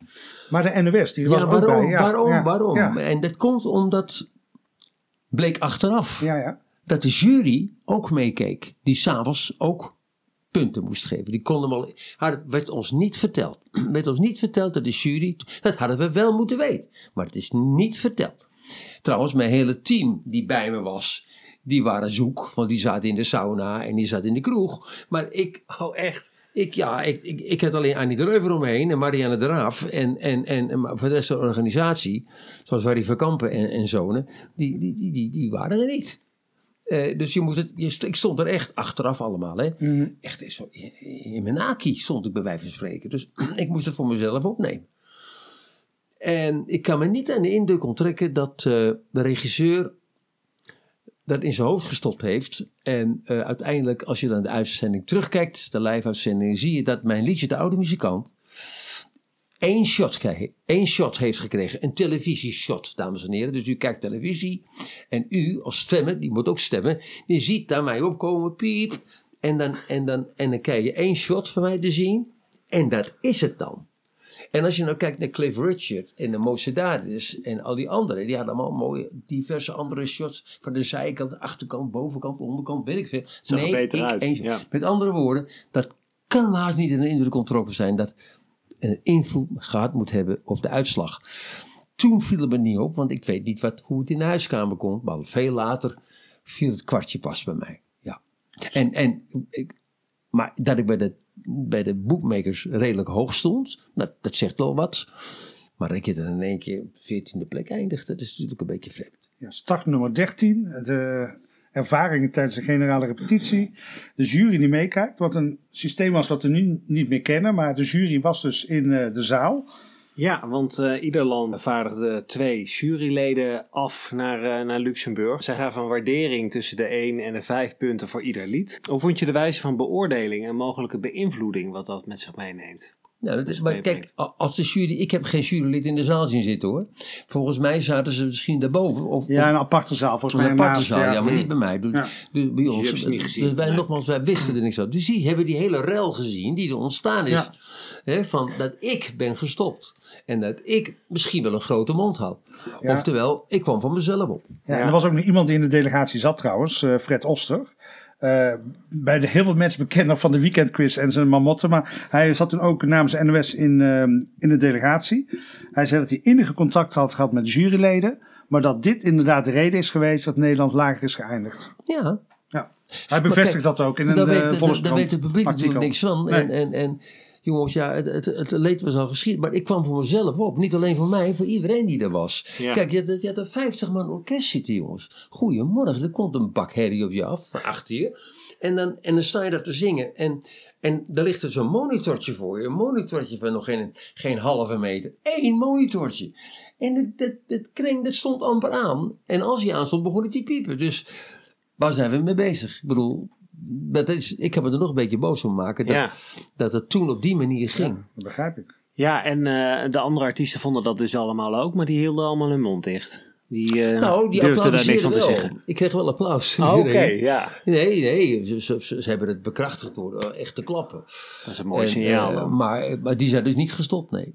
S3: Maar de NOS, die was
S1: ja,
S3: waarom,
S1: ook
S3: bij. Ja,
S1: waarom,
S3: ja,
S1: waarom?
S3: ja.
S1: En dat komt omdat, bleek achteraf,
S3: Ja, ja.
S1: dat de jury ook meekeek, die s'avonds ook punten moest geven. Die konden wel, had, werd ons niet verteld. werd ons niet verteld dat de jury, dat hadden we wel moeten weten, maar het is niet verteld. Trouwens, mijn hele team die bij me was, die waren zoek, want die zaten in de sauna en die zaten in de kroeg. Maar ik,
S2: Oh, echt?
S1: ik, ja, ik, ik, ik had alleen Annie de Reuver omheen en Marianne de Raaf. En, en, en, en voor de rest van de organisatie, zoals Barry Verkampen en, en zonen, die, die, die, die, die waren er niet. Eh, dus je moet het, je, st- ik stond er echt achteraf allemaal. Hè?
S3: Mhm.
S1: Echt zo, in, in mijn naki stond ik bij wijze van spreken. Dus ik moest het voor mezelf opnemen. En ik kan me niet aan de indruk onttrekken dat eh, de regisseur dat in zijn hoofd gestopt heeft. En eh, uiteindelijk, als je dan de uitzending terugkijkt, de live-uitzending, zie je dat mijn liedje, de oude muzikant, één shot, één shot heeft gekregen. Een televisieshot, dames en heren. Dus u kijkt televisie en u als stemmer, die moet ook stemmen, die ziet daar mij opkomen, piep. En dan, en, dan, en dan krijg je één shot van mij te zien. En dat is het dan. En als je nou kijkt naar Cliff Richard en de Mosedades en al die anderen, die hadden allemaal mooie, diverse andere shots van de zijkant, de achterkant, bovenkant, onderkant, weet ik veel.
S2: Zag er beter uit,
S1: één-
S2: ja.
S1: Met andere woorden, dat kan haast niet in de indruk ontrokken zijn dat een invloed gehad moet hebben op de uitslag. Toen viel het me niet op, want ik weet niet wat, hoe het in de huiskamer komt, maar veel later viel het kwartje pas bij mij. Ja. En, en ik, maar dat ik bij de, bij de bookmakers redelijk hoog stond, dat, dat zegt wel wat. Maar dat het er in één keer op 14e plek eindigt, dat is natuurlijk een beetje vreemd.
S3: Ja, start nummer 13. De ervaringen tijdens de generale repetitie. De jury die meekijkt. Wat een systeem was wat we nu niet meer kennen. Maar de jury was dus in eh, de zaal.
S2: Ja, want eh, ieder land vaardigde twee juryleden af naar, eh, naar Luxemburg. Zij gaven een waardering tussen de 1 en de 5 punten voor ieder lied. Hoe vond je de wijze van beoordeling en mogelijke beïnvloeding wat dat met zich meeneemt?
S1: Ja, dat is, maar kijk, als de jury, ik heb geen jurylid in de zaal zien zitten hoor. Volgens mij zaten ze misschien daarboven. Of,
S3: Ja, een aparte zaal volgens
S1: een
S3: mij.
S1: aparte
S3: naast,
S1: zaal, ja, maar niet bij mij. Dus,
S3: Ja.
S1: dus bij ons.
S2: hebt ze niet gezien,
S1: Dus wij,
S2: nee.
S1: nogmaals, wij wisten er niks van. Dus die hebben die hele rel gezien die er ontstaan is.
S3: Ja.
S1: Hè, van dat ik ben gestopt. En dat ik misschien wel een grote mond had.
S3: Ja.
S1: Oftewel, ik kwam van mezelf op.
S3: Ja, en er was ook nog iemand die in de delegatie zat trouwens, eh, Fred Oster. Eh, bij de heel veel mensen bekender van de weekendquiz en zijn mamotten. Maar hij zat toen ook namens NOS in, ehm, in de delegatie. Hij zei dat hij enige contact had gehad met juryleden. Maar dat dit inderdaad de reden is geweest dat Nederland lager is geëindigd.
S1: Ja,
S3: Ja. Hij bevestigt dat ook in een
S1: daar
S3: eh,
S1: weet, daar- daar
S3: Volkskrant
S1: weet het publiek
S3: artikel.
S1: natuurlijk niks van.
S3: Nee.
S1: En, en, en jongens, ja, het, het, het leed was al geschied. Maar ik kwam voor mezelf op. Niet alleen voor mij, voor iedereen die er was.
S2: Ja.
S1: Kijk, je, had- je had een 50 man orkest zitten, jongens. Goedemorgen, er komt een bak herrie op je af, van achter je. En dan, en dan sta je daar te zingen. En, en daar ligt er zo'n monitortje voor je. Een monitortje van nog geen, geen halve meter. Eén monitortje. En dat, dat, dat kring, dat stond amper aan. En als hij aan stond, begon het te piepen. Dus waar zijn we mee bezig? Ik bedoel, dat is, ik heb me er nog een beetje boos om maken. Dat,
S2: Ja.
S1: dat het toen op die manier ging.
S3: Dat begrijp ik.
S2: Ja, en eh, de andere artiesten vonden dat dus allemaal ook, maar die hielden allemaal hun mond dicht. Die, eh
S1: nou, die
S2: durfden daar niks van te zeggen.
S1: Ik kreeg wel applaus.
S2: Oh, Oké, ja.
S1: Nee, nee, ze, ze, ze- ze hebben het bekrachtigd door eh, echt te klappen.
S2: Dat is een mooi
S1: En,
S2: signaal
S1: maar, maar die zijn dus niet gestopt, nee.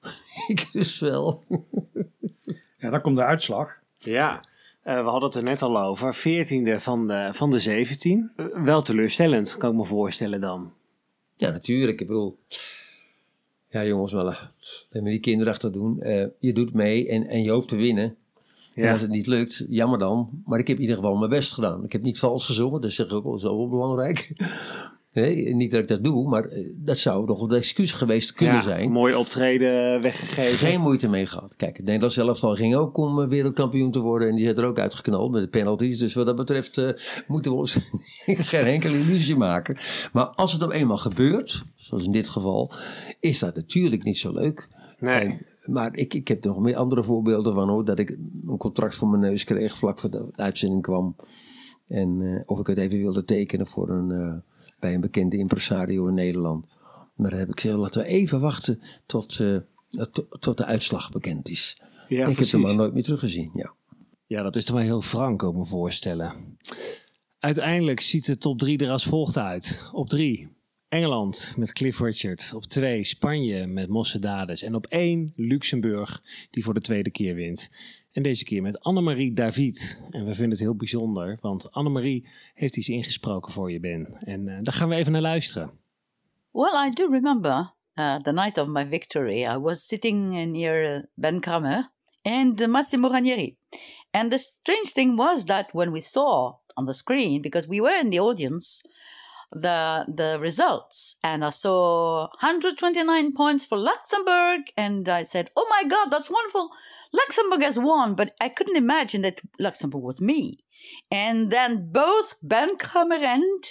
S1: ik dus wel.
S3: Ja, dan komt de uitslag.
S2: Ja, eh, we hadden het er net al over. 14e van de, van de 17. Eh, wel teleurstellend, kan ik me voorstellen dan.
S1: Ja, natuurlijk. Ik bedoel, ja jongens, maar laat me die kinderachtig doen. Eh, je doet mee en, en je hoopt te winnen. En
S2: Ja.
S1: als het niet lukt, jammer dan. Maar ik heb in ieder geval mijn best gedaan. Ik heb niet vals gezongen, dat zeg ik ook wel, dat is ook wel belangrijk. Nee, niet dat ik dat doe, maar eh, dat zou nog een excuus geweest kunnen ja, zijn.
S2: Mooi optreden weggegeven.
S1: Geen moeite mee gehad. Kijk, het Nederlands elftal ging ook om eh, wereldkampioen te worden. En die zijn er ook uitgeknald met de penalties. Dus wat dat betreft uh, moeten we ons geen enkele illusie maken. Maar als het dan eenmaal gebeurt, zoals in dit geval, is dat natuurlijk niet zo leuk.
S2: Nee.
S1: maar ik, ik heb nog meer andere voorbeelden van hoor. Dat ik een contract voor mijn neus kreeg vlak voor de uitzending kwam. En uh, of ik het even wilde tekenen voor een bij een bekende impresario in Nederland. Maar dan heb ik gezegd, laten we even wachten tot, uh, tot de uitslag bekend is. Ja, ik heb hem maar nooit meer teruggezien, ja.
S2: Ja, dat is toch wel heel frank, ook me voorstellen. Uiteindelijk ziet de top 3 er als volgt uit. Op 3 Engeland met Cliff Richard. Op 2 Spanje met Mosse Dades. En op 1 Luxemburg, die voor de tweede keer wint. En deze keer met Annemarie David. En we vinden het heel bijzonder, want Annemarie heeft iets ingesproken voor je, Ben. En uh, daar gaan we even naar luisteren.
S6: Well, I do remember uh, the night of my victory. I was sitting near uh, Ben Kramer and Massimo Ranieri. And the strange thing was that when we saw on the screen, because we were in the audience, the the results and I saw 129 points for Luxembourg and I said, "Oh my god, that's wonderful. Luxembourg has won, but I couldn't imagine that Luxembourg was me. And then both Ben Kramer and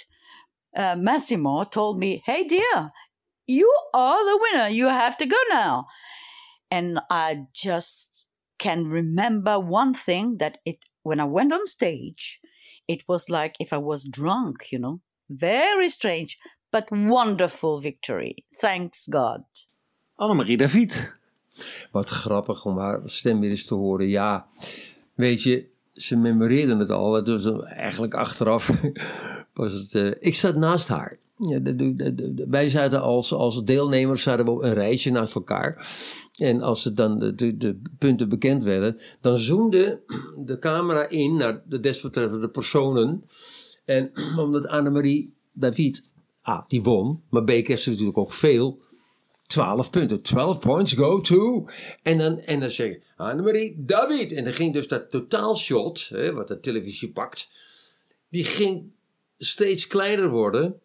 S6: uh, Massimo told me, hey, dear, you are the winner. You have to go now. And I just can remember one thing that it when I went on stage, it was like if I was drunk, you know. Very strange, but wonderful victory. Thanks God.
S2: Annemarie David.
S1: Wat grappig om haar stem weer eens te horen. Ja, weet je, ze memoreerden het al. Het was eigenlijk achteraf was het... Uh, ik zat naast haar. Ja, de, de, de, wij zaten als, als deelnemers zaten we een reisje naast elkaar. En als het dan de, punten bekend werden, dan zoomde de camera in naar de desbetreffende personen. En omdat Annemarie David, ah, die won, maar B kreeg ze natuurlijk ook veel 12 punten. 12 points go to. En dan, en dan zeg je, Annemarie David. En dan ging dus dat totaalshot, hè, wat de televisie pakt, die ging steeds kleiner worden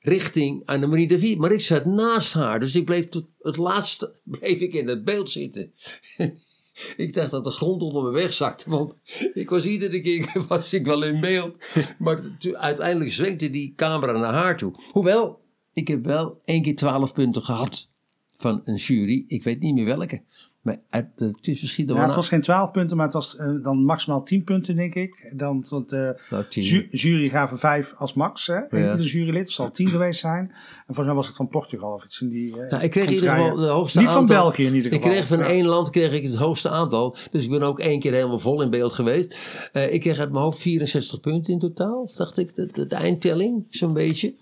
S1: richting Annemarie David. Maar ik zat naast haar, dus ik bleef tot het laatste bleef ik in het beeld zitten. ik dacht dat de grond onder me wegzakte, want ik was iedere keer was ik wel in beeld. Maar uiteindelijk zwenkte die camera naar haar toe. Hoewel, ik heb wel één keer twaalf punten gehad van een jury. Ik weet niet meer welke. Maar het, is misschien
S3: ja, het was geen 12 punten, maar het was uh, dan maximaal 10 punten, denk ik. Dan, want uh, nou, ju jury gaven 5 als max. Hè? Ja. De jurylid, het zal 10 geweest zijn. En volgens mij was het van Portugal of iets in die. Uh,
S1: nou, ik kreeg in ieder geval de hoogste
S3: Niet
S1: aantal.
S3: van België in ieder geval.
S1: Ik kreeg van één land kreeg ik het hoogste aantal. Dus ik ben ook één keer helemaal vol in beeld geweest. ik kreeg uit mijn hoofd 64 punten in totaal, dacht ik, de, de, de eindtelling, zo'n beetje.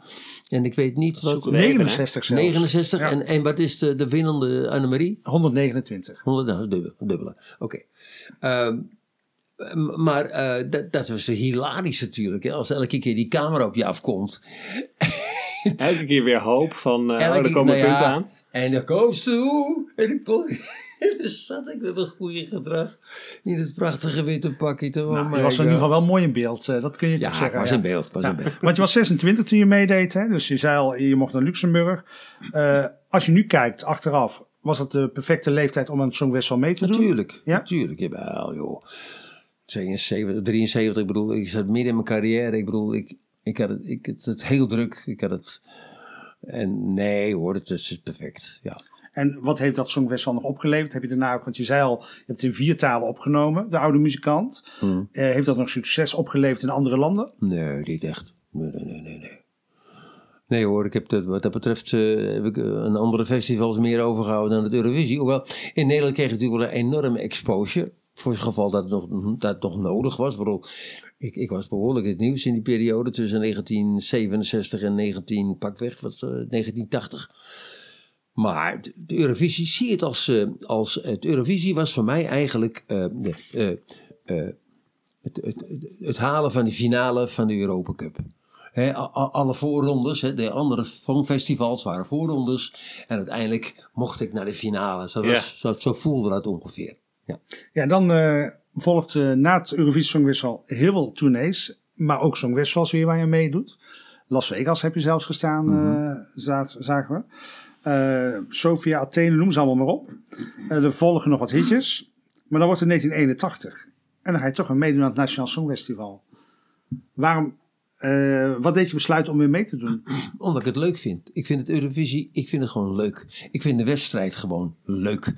S1: En ik weet niet wat...
S3: 69 zelfs.
S1: 69. En, en wat is de, de winnende Annemarie?
S3: 129.
S1: 100, nou, dubbele. Oké. Okay. Um, ehm, maar uh, dat, dat was hilarisch natuurlijk. Hè? Als elke keer die camera op je afkomt.
S2: elke keer weer hoop van, uh, elke, oh, er komen nou punten ja, aan.
S1: En dan goes toe. En dus zat ik met mijn goede gedrag in het prachtige witte pakje. Te
S3: nou, je was in ieder geval wel mooi in beeld, eh, dat kun je
S1: ja,
S3: zeggen.
S1: Was ja, was in beeld. Was in beeld.
S3: Want je was 26 toen je meedeed, hè? dus je zei al, je mocht naar Luxemburg. Uh, als je nu kijkt, achteraf, was het de perfecte leeftijd om een Songwissel mee te
S1: doen? Natuurlijk, ja? natuurlijk. Jawel, joh. 72, 73, ik bedoel, ik zat midden in mijn carrière. Ik bedoel, ik, ik had het, ik, het, het heel druk. Ik had het... En nee hoor, het is perfect, ja.
S3: En wat heeft dat Songfestival nog opgeleverd? Heb je daarna ook, want je zei al, je hebt het in vier talen opgenomen, de oude muzikant. Hmm. Uh, heeft dat nog succes opgeleverd in andere landen?
S1: Nee, niet echt. Nee, nee, nee, nee. Nee. Hoor, ik heb dat, wat dat betreft uh, heb ik een andere festivals meer overgehouden dan het Eurovisie. Hoewel, in Nederland kreeg je natuurlijk wel een enorme exposure. Voor het geval dat het nog, dat het nog nodig was. Waarom? Ik, ik was behoorlijk het nieuws in die periode tussen 1967 en 19, pakweg, wat, uh, 1980. Maar de Eurovisie, zie het als, als het Eurovisie was voor mij eigenlijk uh, het, het, het, halen van de finale van de Europa Cup. He, alle voorrondes, he, de andere festivals waren voorrondes. En uiteindelijk mocht ik naar de finale. Zo, was, zo, zo, voelde dat ongeveer. Ja,
S3: ja dan volgt na het Eurovisie Songwissel heel veel tournees. Maar ook Songwissels weer waar je meedoet. Las Vegas heb je zelfs gestaan, mm zagen we. Sofia, Athene, noem ze allemaal maar op. er volgen nog wat hitjes. Maar dan wordt het 1981. En dan ga je toch een meedoen aan het Nationaal Songfestival. Waarom, uh, wat deed je besluit om weer mee te doen?
S1: Omdat ik het leuk vind. Ik vind het Eurovisie, ik vind het gewoon leuk. Ik vind de wedstrijd gewoon leuk.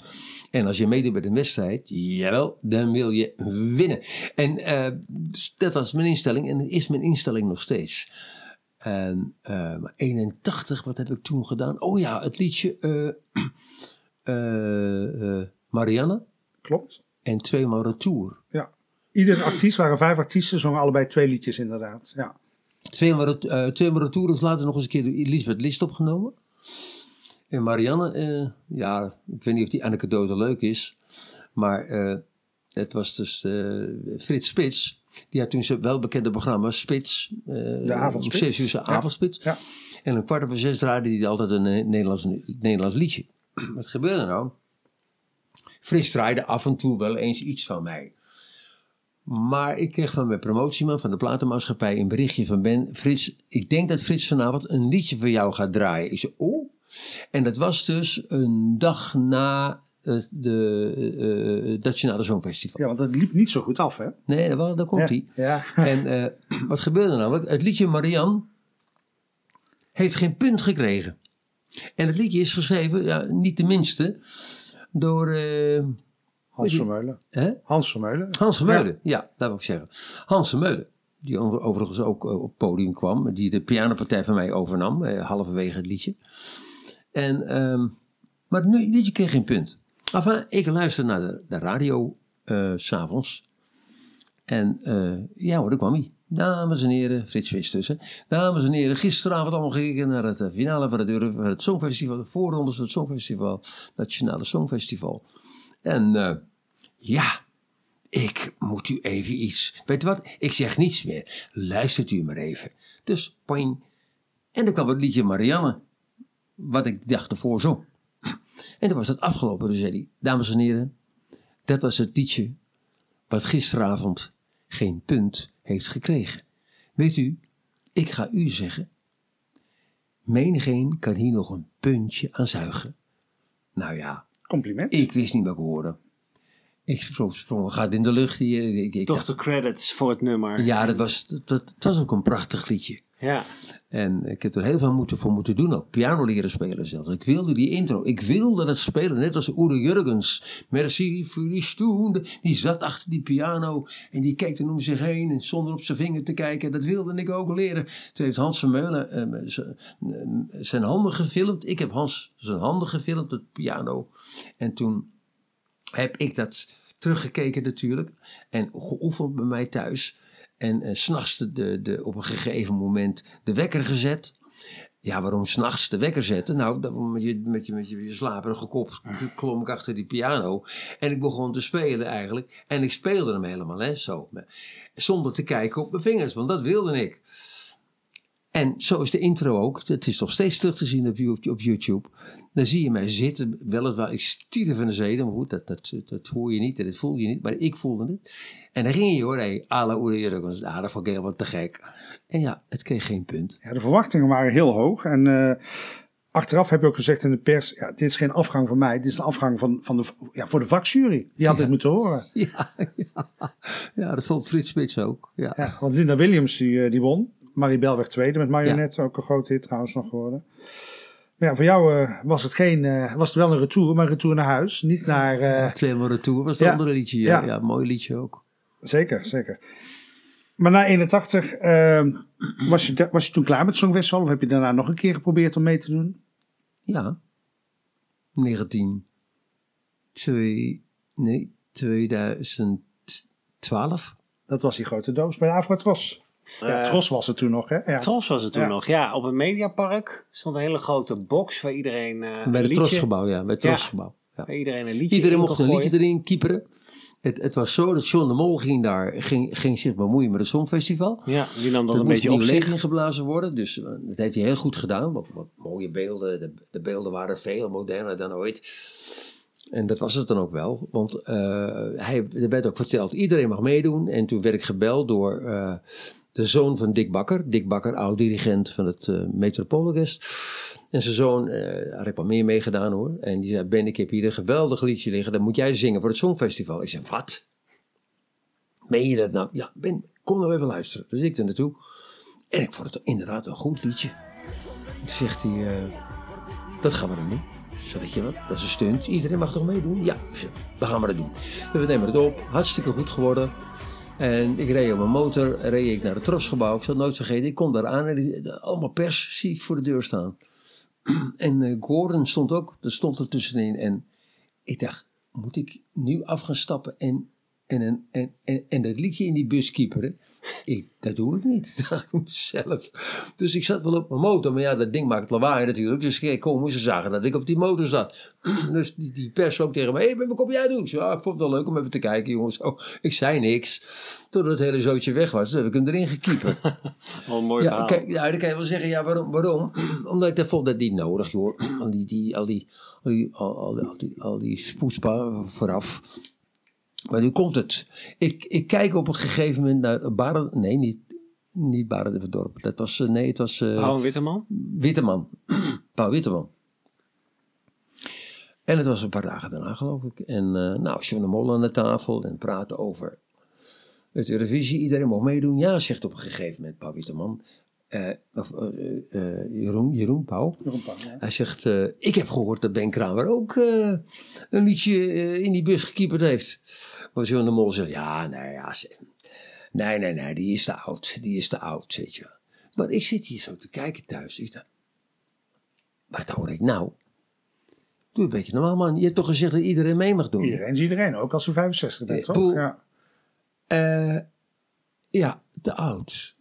S1: En als je meedoet bij de wedstrijd, jawel, dan wil je winnen. En uh, dat was mijn instelling en is mijn instelling nog steeds. En uh, 81, wat heb ik toen gedaan? Oh ja, het liedje Marianne.
S3: Klopt.
S1: En tweemaal Retour.
S3: Ja. Iedere artiest, waren vijf artiesten, zongen allebei twee liedjes inderdaad. Ja.
S1: Tweemaal, uh, tweemaal Retour is later nog eens een keer door Elisabeth List opgenomen. En Marianne, uh, ja, ik weet niet of die anekdote leuk is. Maar uh, het was dus Frits Spits. Die had toen zijn welbekende programma Spits.
S3: de avondspits.
S1: Zes uur avondspits. Ja. En een kwart over zes draaide hij altijd een Nederlands, Nederlands liedje. Wat gebeurde nou? Fris draaide af en toe wel eens iets van mij. Maar ik kreeg van mijn promotieman van de platenmaatschappij een berichtje van Ben. Frits, ik denk dat Frits vanavond een liedje voor jou gaat draaien. Ik zei, oh. En dat was dus een dag na het de, uh, Nationale Songfestival.
S3: Ja, want dat liep niet zo goed af, hè?
S1: Nee, daar, daar komt hij.
S3: Ja,
S1: En uh, wat gebeurde namelijk? Het liedje Marianne heeft geen punt gekregen. En het liedje is geschreven, ja, niet de minste, door... Uh,
S3: Hans Vermeulen. Hè? Hans Vermeulen.
S1: Hans Vermeulen, ja. ja, dat wil ik zeggen. Hans Vermeulen, die overigens ook op het podium kwam, die de pianopartij van mij overnam, eh, halverwege het liedje. En, um, maar het liedje kreeg geen punt. Enfin, ik luister naar de, de radio uh, s'avonds. En uh, ja hoor, daar kwam hij. Dames en heren, Frits Wist tussen. Dames en heren, gisteravond allemaal gekeken naar het finale van het, van het Songfestival, de voorrondes van het Songfestival, Nationale Songfestival. En uh, ja, ik moet u even iets. Weet je wat? Ik zeg niets meer. Luistert u maar even. Dus poing. En dan kwam het liedje Marianne, wat ik de dag ervoor zong. En dan was het afgelopen. Dus zei hij, dames en heren, dat was het liedje wat gisteravond geen punt heeft gekregen. Weet u, ik ga u zeggen, menigeen kan hier nog een puntje aan zuigen. Nou ja,
S3: compliment.
S1: Ik wist niet wat ik hoorde. Ik sprong, sprong gaat in de lucht. Ik,
S2: ik, Toch de credits voor het nummer.
S1: Ja, dat was, dat, dat was ook een prachtig liedje.
S2: Ja.
S1: En ik heb er heel veel moeten, voor moeten doen ook. Piano leren spelen zelfs. Ik wilde die intro. Ik wilde dat spelen. Net als Ure Jurgens. Merci voor die stoende. Die zat achter die piano. En die keek er om zich heen. En zonder op zijn vinger te kijken. Dat wilde ik ook leren. Toen heeft Hans Vermeulen uh, zijn handen gefilmd. Ik heb Hans zijn handen gefilmd. Het piano. En toen heb ik dat teruggekeken natuurlijk. En geoefend bij mij thuis. En uh, s'nachts de, de, op een gegeven moment de wekker gezet. Ja, waarom s'nachts de wekker zetten? Nou, met je, met je, met je, je slaperige kop klom ik achter die piano. En ik begon te spelen eigenlijk. En ik speelde hem helemaal, hè, zo. Zonder te kijken op mijn vingers, want dat wilde ik. En zo is de intro ook. Het is nog steeds terug te zien op YouTube. Dan zie je mij zitten, weliswaar, ik stierde van de zeden, maar goed, dat, dat, dat hoor je niet, dat voel je niet, maar ik voelde het. En dan ging je hoor, hey, alle oere ah, dat vond ik helemaal te gek. En ja, het kreeg geen punt.
S3: Ja, de verwachtingen waren heel hoog en uh, achteraf heb je ook gezegd in de pers, ja, dit is geen afgang van mij, dit is een afgang van, van de, ja, voor de vakjury. Die had ja. dit moeten horen.
S1: Ja, ja. ja dat vond Frits Spits ook. Ja.
S3: ja want Linda Williams die, eh, die won. Maribel werd tweede met Marionette, ook een grote hit trouwens nog geworden. Maar ja, voor jou uh, was het geen, uh, was het wel een retour, maar een retour naar huis. Niet naar... Uh...
S1: Tweemaal retour was het ja. andere liedje, ja. ja. mooi liedje ook.
S3: Zeker, zeker. Maar na 81, ehm, was, je, was je toen klaar met Songfestival? Of heb je daarna nog een keer geprobeerd om mee te doen?
S1: Ja. 19... nee, 2012.
S3: Dat was die grote doos bij de Afrotros. Ja, eh, Tros was het toen nog, hè?
S2: Ja. Tros was het toen nog, ja. Op een mediapark stond een hele grote box waar iedereen uh,
S1: Bij het Trosgebouw, ja. Bij het Trosgebouw.
S2: Ja. Waar iedereen een liedje
S1: Iedereen mocht een liedje erin kieperen. Het, het, was zo dat John de Mol ging daar, ging, ging zich bemoeien met het Songfestival.
S2: Ja, die nam dan
S1: dat
S2: een beetje op zich.
S1: ingeblazen worden, dus uh, dat heeft hij heel goed gedaan. Wat, wat mooie beelden, de, de, beelden waren veel moderner dan ooit. En dat was het dan ook wel, want uh, hij, er werd ook verteld, iedereen mag meedoen. En toen werd ik gebeld door de zoon van Dick Bakker. Dick Bakker, oud-dirigent van het uh. En zijn zoon, uh, had ik wel meer meegedaan hoor. En die zei, Ben, ik heb hier een geweldig liedje liggen. Dat moet jij zingen voor het Songfestival. Ik zei, wat? Meen je dat nou? Ja, Ben, kom nou even luisteren. Dus ik er naartoe. En ik vond het inderdaad een goed liedje. Toen zegt hij, uh, dat gaan we dan doen. Zo weet je wat, dat is een stunt. Iedereen mag toch meedoen? Ja, dan gaan we dat doen. We nemen het op. Hartstikke goed geworden. En ik reed op mijn motor, reed ik naar het trosgebouw. Ik zal nooit vergeten. Ik kom daar aan en allemaal pers zie ik voor de deur staan. en uh, Gordon stond ook, er stond er tussenin. En ik dacht, moet ik nu af gaan stappen en, en, en, en, en, dat liedje in die bus kieperen? Ik, dat doe ik niet, dacht ik mezelf. Dus ik zat wel op mijn motor, maar ja, dat ding maakt lawaai natuurlijk. Dus ik kom, ze zagen dat ik op die motor zat. Dus die, die pers ook tegen me, hé, hey, wat kom jij doen? Ja, ik vond het wel leuk om even te kijken, jongens. Zo, ik zei niks. Totdat het hele zootje weg was, toen heb ik hem erin gekiepen.
S2: Mooi
S1: ja, kijk, ja, dan kan je wel zeggen, ja, waarom? waarom? Omdat ik dat vond dat niet nodig, joh. Al die, die, al die, al die, al, die, al die vooraf. Maar nu komt het. Ik, ik kijk op een gegeven moment naar Barend, nee, niet, niet Barend het dorp. Dat was, nee, het was... Uh,
S2: Paul Witteman?
S1: Witteman. Paul Witteman. En het was een paar dagen daarna, geloof ik. En uh, nou, John de Mol aan de tafel en praten over het Eurovisie. Iedereen mocht meedoen. Ja, zegt op een gegeven moment Paul Witteman. Uh, of, uh, Jeroen, Jeroen Pauw.
S3: Jeroen Pauw ja.
S1: Hij zegt, ik heb gehoord dat Ben Kramer ook een liedje in die bus gekieperd heeft. Maar John de Mol zegt, ja, nee, ja, nee, nee, nee, die is te oud. Die is te oud, weet je. Maar ik zit hier zo te kijken thuis. Ik dacht, wat hoor ik nou? Doe een beetje normaal, man. Je hebt toch gezegd dat iedereen mee mag doen?
S3: Iedereen is iedereen, ook als ze 65 bent, toch? Ja.
S1: Uh, ja, te oud.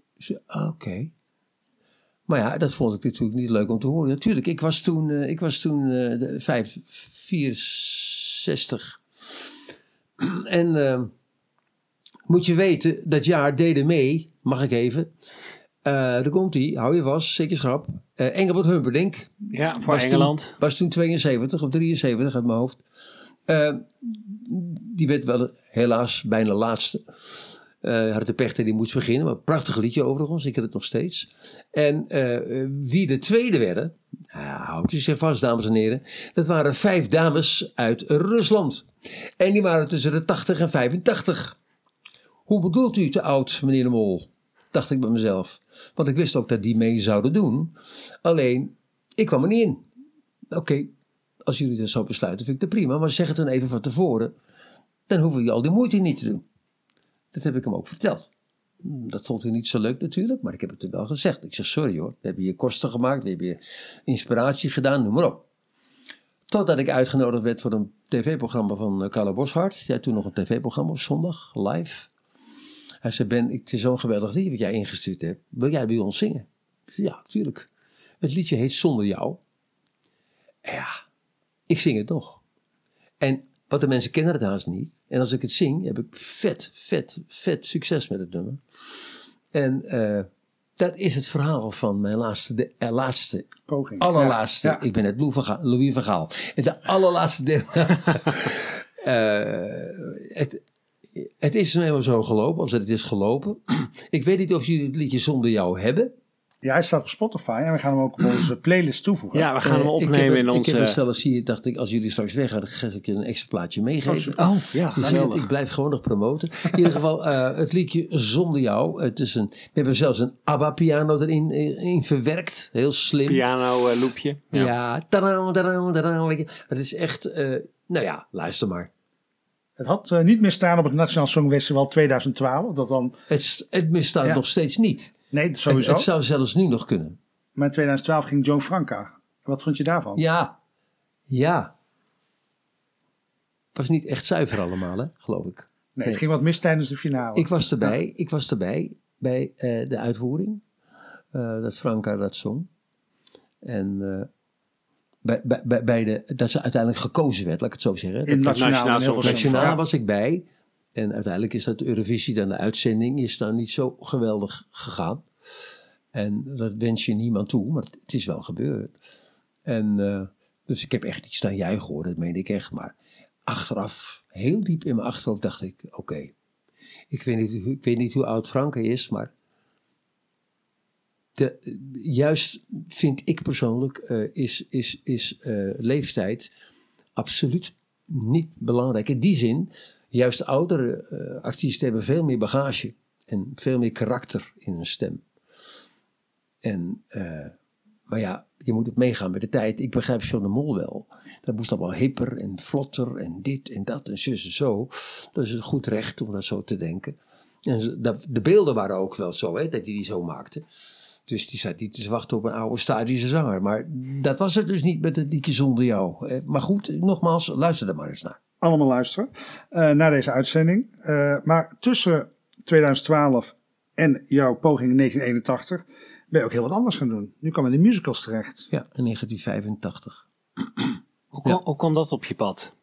S1: Oké. Maar ja, dat vond ik natuurlijk niet leuk om te horen. Natuurlijk, ik was toen, uh, ik was toen uh, 5, 64. en uh, moet je weten, dat jaar deden mee, mag ik even. Uh, daar komt hij, hou je vast, zeker schrap. Uh, Engelbert Humperdinck.
S2: Ja, voor was Engeland.
S1: Toen, was toen 72 of 73 uit mijn hoofd. Uh, die werd wel helaas bijna laatste. Uh, had de pechter die moest beginnen. Maar prachtig liedje overigens, ik heb het nog steeds. En uh, wie de tweede werden, nou, houdt u zich vast dames en heren. Dat waren vijf dames uit Rusland. En die waren tussen de 80 en 85. Hoe bedoelt u te oud, meneer de Mol? Dacht ik bij mezelf. Want ik wist ook dat die mee zouden doen. Alleen, ik kwam er niet in. Oké, als jullie dat zo besluiten, vind ik dat prima. Maar zeg het dan even van tevoren. Dan hoeven je al die moeite niet te doen. Dat heb ik hem ook verteld. Dat vond hij niet zo leuk natuurlijk, maar ik heb het hem wel gezegd. Ik zeg, sorry hoor, we hebben je kosten gemaakt, we hebben je inspiratie gedaan, noem maar op. Totdat ik uitgenodigd werd voor een tv-programma van uh, Carlo Boshart. Had toen nog een tv-programma op zondag, live. Hij zei, Ben, het is zo'n geweldig liedje wat jij ingestuurd hebt. Wil jij bij ons zingen? Ja, natuurlijk. Het liedje heet Zonder jou. Ja, ik zing het nog. En wat de mensen kennen het haast niet. En als ik het zing, heb ik vet, vet, vet succes met het nummer. En uh, dat is het verhaal van mijn laatste, de, uh, laatste
S3: Poging.
S1: allerlaatste. Ja, ja. Ik ben het Louis van Gaal. Het is de allerlaatste deel. uh, het, het is helemaal zo gelopen, als het is gelopen. ik weet niet of jullie het liedje zonder jou hebben.
S3: Ja, hij staat op Spotify en we gaan hem ook op onze playlist toevoegen.
S2: Ja, we gaan hem opnemen
S1: uh,
S2: in onze...
S1: Ik heb het zelfs hier, dacht ik, als jullie straks weggaan, dan ga ik je een extra plaatje meegeven.
S2: Oh, ja.
S1: Je het, ik blijf gewoon nog promoten. In ieder geval, uh, het liedje Zonder Jou. Het is een, we hebben zelfs een ABBA-piano erin in verwerkt. Heel slim.
S2: Piano-loopje.
S1: ja, ja tadam, tadam, tadam, weet je. Het is echt, uh, nou ja, luister maar.
S3: Het had uh, niet meer staan op het Nationaal Songfestival 2012. Dat dan...
S1: Het, het misstaat ja. nog steeds niet.
S3: Nee, sowieso.
S1: Het, het, zou zelfs nu nog kunnen.
S3: Maar in 2012 ging Joan Franca. Wat vond je daarvan?
S1: Ja, ja. Het was niet echt zuiver allemaal, hè, geloof ik.
S3: Nee, nee. het ging wat mis tijdens de finale.
S1: Ik was erbij, ja. ik was erbij bij uh, de uitvoering. Uh, dat Franca dat zong. En uh, bij, bij, bij de, dat ze uiteindelijk gekozen werd, laat ik het zo zeggen.
S3: In nationaal
S1: was ik bij. En uiteindelijk is dat Eurovisie, dan de uitzending, is dan niet zo geweldig gegaan. En dat wens je niemand toe, maar het is wel gebeurd. En uh, dus ik heb echt iets staan juichen hoor, dat meen ik echt. Maar achteraf, heel diep in mijn achterhoofd dacht ik, oké. Ik, weet niet, ik weet niet hoe oud Franke is, maar juist vind ik persoonlijk, is, is, is leeftijd absoluut niet belangrijk. In die zin, juist oudere artiesten hebben veel meer bagage en veel meer karakter in hun stem. En, maar ja, je moet het meegaan met de tijd. Ik begrijp John de Mol wel. Dat moest allemaal hipper en vlotter en dit en dat en zus en zo. Dat is een goed recht om dat zo te denken. En de beelden waren ook wel zo, hè, dat hij die zo maakte. Dus die zat niet te wachten op een oude statische zanger. Maar dat was het dus niet met het dieke zonder jou. Maar goed, nogmaals, luister er maar eens naar.
S3: Allemaal luisteren uh, naar deze uitzending. Uh, maar tussen 2012 en jouw poging in 1981 ben je ook heel wat anders gaan doen. Nu kwam je in de musicals terecht.
S1: Ja, in 1985.
S2: hoe, kwam, hoe kwam dat op je pad?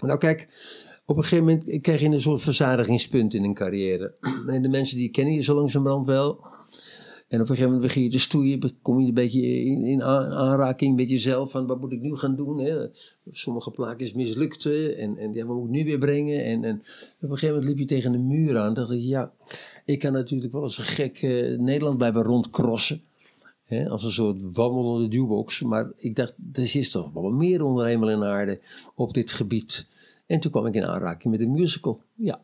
S1: Nou kijk, op een gegeven moment krijg je een soort verzadigingspunt in een carrière. En de mensen die kennen je zo langzamerhand wel. En op een gegeven moment begin je te stoeien, kom je een beetje in, in aanraking met jezelf van wat moet ik nu gaan doen. Hè? Sommige plaatjes mislukten en, en ja, wat moet ik nu weer brengen. En, en op een gegeven moment liep je tegen de muur aan. dacht ik, ja, ik kan natuurlijk wel eens een gek uh, Nederland blijven rondcrossen. Hè? Als een soort wandelende duwbox. Maar ik dacht, er is toch wel meer onder hemel en aarde op dit gebied. En toen kwam ik in aanraking met een musical, ja.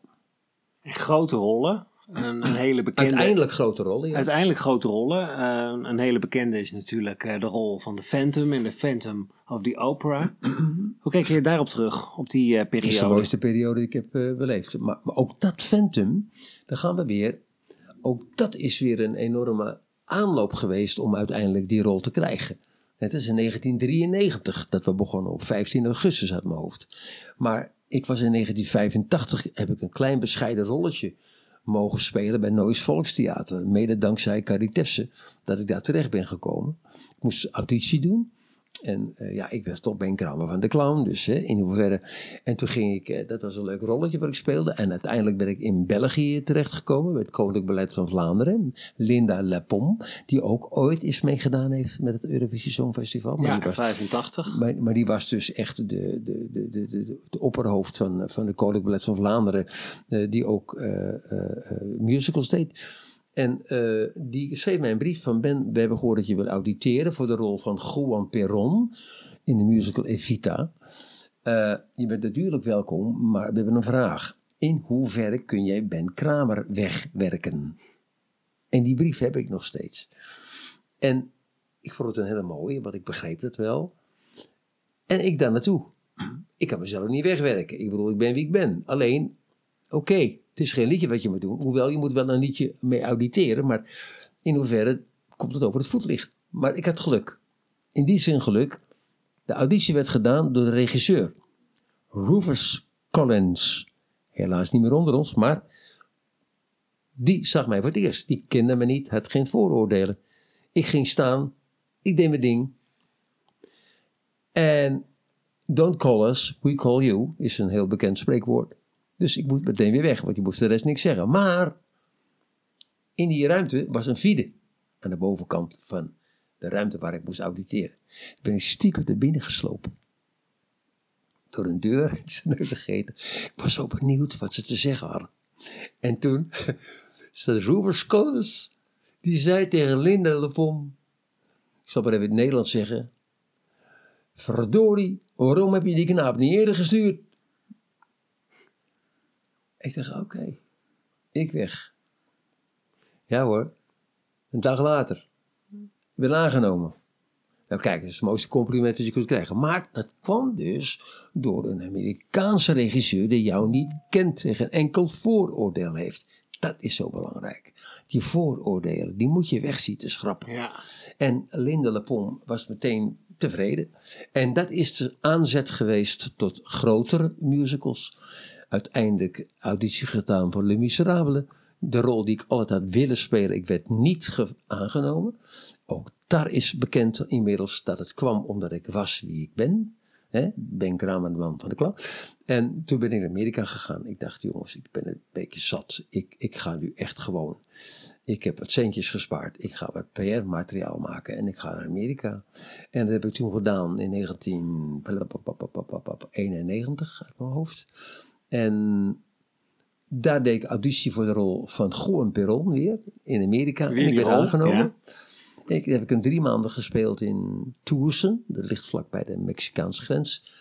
S2: En grote rollen, een, een, hele bekende.
S1: Uiteindelijk grote rollen. Ja.
S2: Uiteindelijk grote rollen. Uh, een hele bekende is natuurlijk uh, de rol van de Phantom in de Phantom of the Opera. Hoe kijk je daarop terug, op die uh, periode? Dat
S1: is de mooiste periode die ik heb beleefd. Maar, maar, ook dat Phantom, dan gaan we weer. Ook dat is weer een enorme aanloop geweest om uiteindelijk die rol te krijgen. Het is in 1993 dat we begonnen, op 15 augustus uit mijn hoofd. Maar ik was in 1985, heb ik een klein bescheiden rolletje mogen spelen bij Noois Volkstheater. Mede dankzij Caritefse dat ik daar terecht ben gekomen. Ik moest auditie doen. En uh, ja, ik was toch Ben Kramer van de Clown, dus hè, in hoeverre. En toen ging ik, uh, dat was een leuk rolletje wat ik speelde. En uiteindelijk ben ik in België terechtgekomen, bij het Koninklijk Ballet van Vlaanderen. Linda Lepom, die ook ooit eens meegedaan heeft met het Eurovisie Songfestival.
S2: Maar
S1: ja,
S2: die was, 85.
S1: Maar, maar, die was dus echt de, de, de, de, de, de opperhoofd van, van de Koninklijk Ballet van Vlaanderen, uh, die ook musicals deed. En uh, die schreef mij een brief van Ben, we hebben gehoord dat je wil auditeren voor de rol van Juan Perón in de musical Evita. Uh, je bent natuurlijk welkom, maar we hebben een vraag. In hoeverre kun jij Ben Kramer wegwerken? En die brief heb ik nog steeds. En ik vond het een hele mooie, want ik begreep het wel. En ik daar naartoe. Ik kan mezelf niet wegwerken. Ik bedoel, ik ben wie ik ben. Alleen, oké, het is geen liedje wat je moet doen. Hoewel, je moet wel een liedje mee auditeren. Maar in hoeverre komt het over het voetlicht. Maar ik had geluk. In die zin geluk. De auditie werd gedaan door de regisseur. Rufus Collins. Helaas niet meer onder ons, maar die zag mij voor het eerst. Die kende me niet, had geen vooroordelen. Ik ging staan, ik deed mijn ding. En don't call us, we call you is een heel bekend spreekwoord. Dus ik moet meteen weer weg, want je moest de rest niks zeggen. Maar in die ruimte was een vide aan de bovenkant van de ruimte waar ik moest auditeren. Toen ben ik stiekem naar binnen geslopen. Door een deur, ik ze nooit vergeten. Ik was zo benieuwd wat ze te zeggen hadden. En toen Rubers Collins, die zei tegen Linda Lepom, ik zal maar even in het Nederlands zeggen, verdorie, waarom heb je die knaap niet eerder gestuurd? Ik dacht, oké, ik weg. Ja hoor, een dag later. Ik ben aangenomen. Nou kijk, dat is het mooiste compliment dat je kunt krijgen. Maar dat kwam dus door een Amerikaanse regisseur die jou niet kent en geen enkel vooroordeel heeft. Dat is zo belangrijk. Die vooroordelen, die moet je wegzien te schrappen.
S2: Ja.
S1: En Linda Lepom was meteen tevreden. En dat is de aanzet geweest tot grotere musicals uiteindelijk auditie gedaan voor Les Miserables. De rol die ik altijd had willen spelen, ik werd niet aangenomen. Ook daar is bekend inmiddels dat het kwam omdat ik was wie ik ben. Hè? Ben Kramer, de man van de klap. En toen ben ik naar Amerika gegaan. Ik dacht, jongens, ik ben een beetje zat. Ik, ik ga nu echt gewoon. Ik heb wat centjes gespaard. Ik ga wat PR-materiaal maken en ik ga naar Amerika. En dat heb ik toen gedaan in 1991 uit mijn hoofd. En daar deed ik auditie voor de rol van Juan Perón weer in Amerika. en ik werd aangenomen. Ik heb ik een drie maanden gespeeld in Tucson. Dat ligt vlak bij de Mexicaanse grens.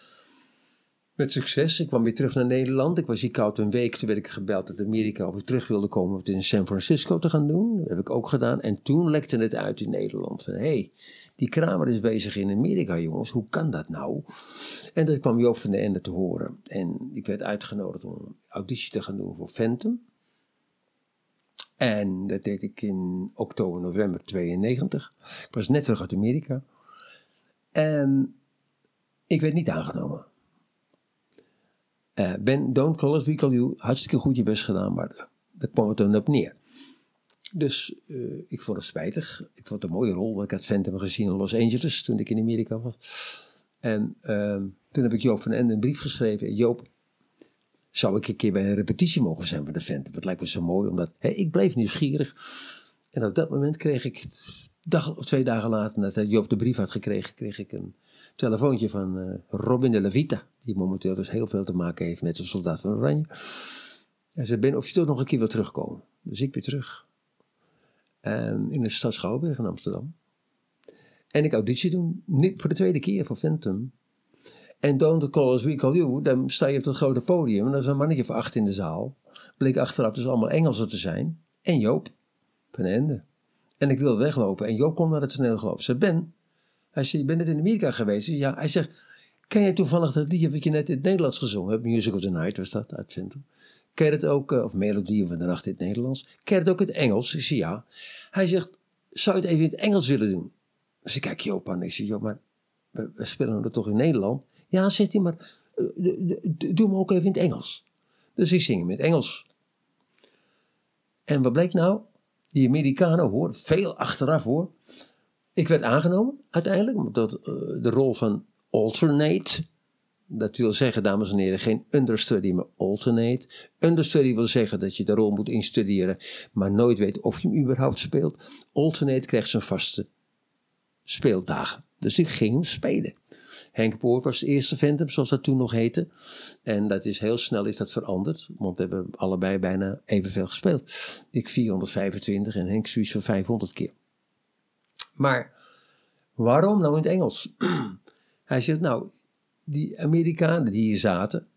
S1: Met succes. Ik kwam weer terug naar Nederland. Ik was hier koud een week. Toen werd ik gebeld uit Amerika of ik terug wilde komen om het in San Francisco te gaan doen. Dat heb ik ook gedaan. En toen lekte het uit in Nederland. Van, hey, die Kramer is bezig in Amerika, jongens. Hoe kan dat nou? En dat kwam Joop van de Ende te horen. En ik werd uitgenodigd om auditie te gaan doen voor Phantom. En dat deed ik in oktober, november 92. Ik was net terug uit Amerika. En ik werd niet aangenomen. Uh, ben, don't call us, we call you. Hartstikke goed je best gedaan, maar daar kwam het dan op neer. Dus uh, ik vond het spijtig. Ik vond het een mooie rol, want ik had Phantom gezien in Los Angeles toen ik in Amerika was. En uh, toen heb ik Joop van Ende een brief geschreven. Joop, zou ik een keer bij een repetitie mogen zijn van de Phantom? Het lijkt me zo mooi, omdat ik bleef nieuwsgierig. En op dat moment kreeg ik, dag of twee dagen later, nadat Joop de brief had gekregen, kreeg ik een telefoontje van uh, Robin de la Vita, die momenteel dus heel veel te maken heeft met de soldaat van Oranje. Hij zei, Ben, of je toch nog een keer wil terugkomen? Dus ik weer terug. En in de stad Schouwburg in Amsterdam. En ik auditie doen, niet voor de tweede keer voor Phantom. En Don't Call Us We Call You, dan sta je op dat grote podium. En dan is een mannetje van acht in de zaal. Bleek achteraf dus allemaal Engelsen te zijn. En Joop, van Ende. En ik wilde weglopen. En Joop kon naar het toneel gelopen. Ze Ben, hij zei, je bent net in Amerika geweest. Ja, hij zegt, ken je toevallig dat liedje wat je net in het Nederlands gezongen hebt? Music of the Night was dat, uit Phantom. Ken ook, eh, of Melodie van de Nacht in het Nederlands? Ken ook het Engels? Ik zei ja. Hij zegt, zou je het even in het Engels willen doen? Dus ik kijk Joop aan. Ik zeg, maar we, spelen het toch in Nederland? Ja, zegt hij, maar uh, doe me ook even in het Engels. Dus ik zing hem in het Engels. En wat bleek nou? Die Amerikanen hoor, veel achteraf hoor. Ik werd aangenomen uiteindelijk, omdat uh, de rol van alternate. Dat wil zeggen, dames en heren, geen understudy, maar alternate. Understudy wil zeggen dat je de rol moet instuderen, maar nooit weet of je hem überhaupt speelt. Alternate krijgt zijn vaste speeldagen. Dus ik ging hem spelen. Henk Poort was de eerste Phantom, zoals dat toen nog heette. En dat is heel snel is dat veranderd, want we hebben allebei bijna evenveel gespeeld. Ik 425 en Henk zoiets van 500 keer. Maar waarom nou in het Engels? Hij zegt, nou, die Amerikanen die hier zaten,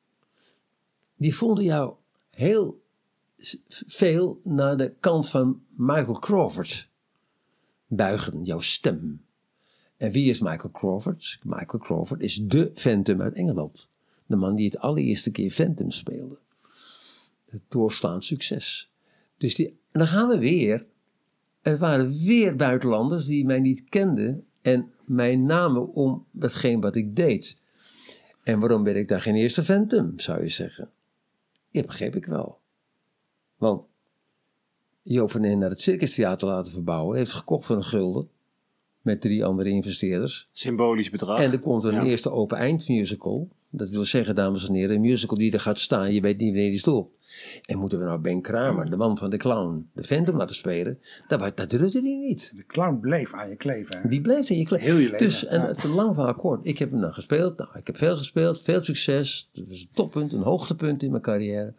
S1: die vonden jou heel veel naar de kant van Michael Crawford buigen, jouw stem. En wie is Michael Crawford? Michael Crawford is de Phantom uit Engeland. De man die het allereerste keer Phantom speelde. Het doorslaand succes. Dus die, dan gaan we weer. Er waren weer buitenlanders die mij niet kenden en mij namen om datgene wat ik deed. En waarom ben ik daar geen eerste Phantom, zou je zeggen? Ja, begreep ik wel. Want Joop van naar het Circus Theater laten verbouwen, heeft gekocht voor een gulden met drie andere investeerders.
S2: Symbolisch bedrag.
S1: En er komt een eerste open eind musical. Dat wil zeggen, dames en heren, een musical die er gaat staan, je weet niet wanneer die stopt. En moeten we nou Ben Kramer, de man van de clown, de Phantom laten spelen? Dat, dat durfde hij niet.
S3: De clown bleef aan je kleven. Hè?
S1: Die bleef aan je kleven.
S3: Heel je leven.
S1: Dus, en het lang van akkoord. Ik heb hem dan gespeeld. Nou, ik heb veel gespeeld, veel succes. Het was een toppunt, een hoogtepunt in mijn carrière.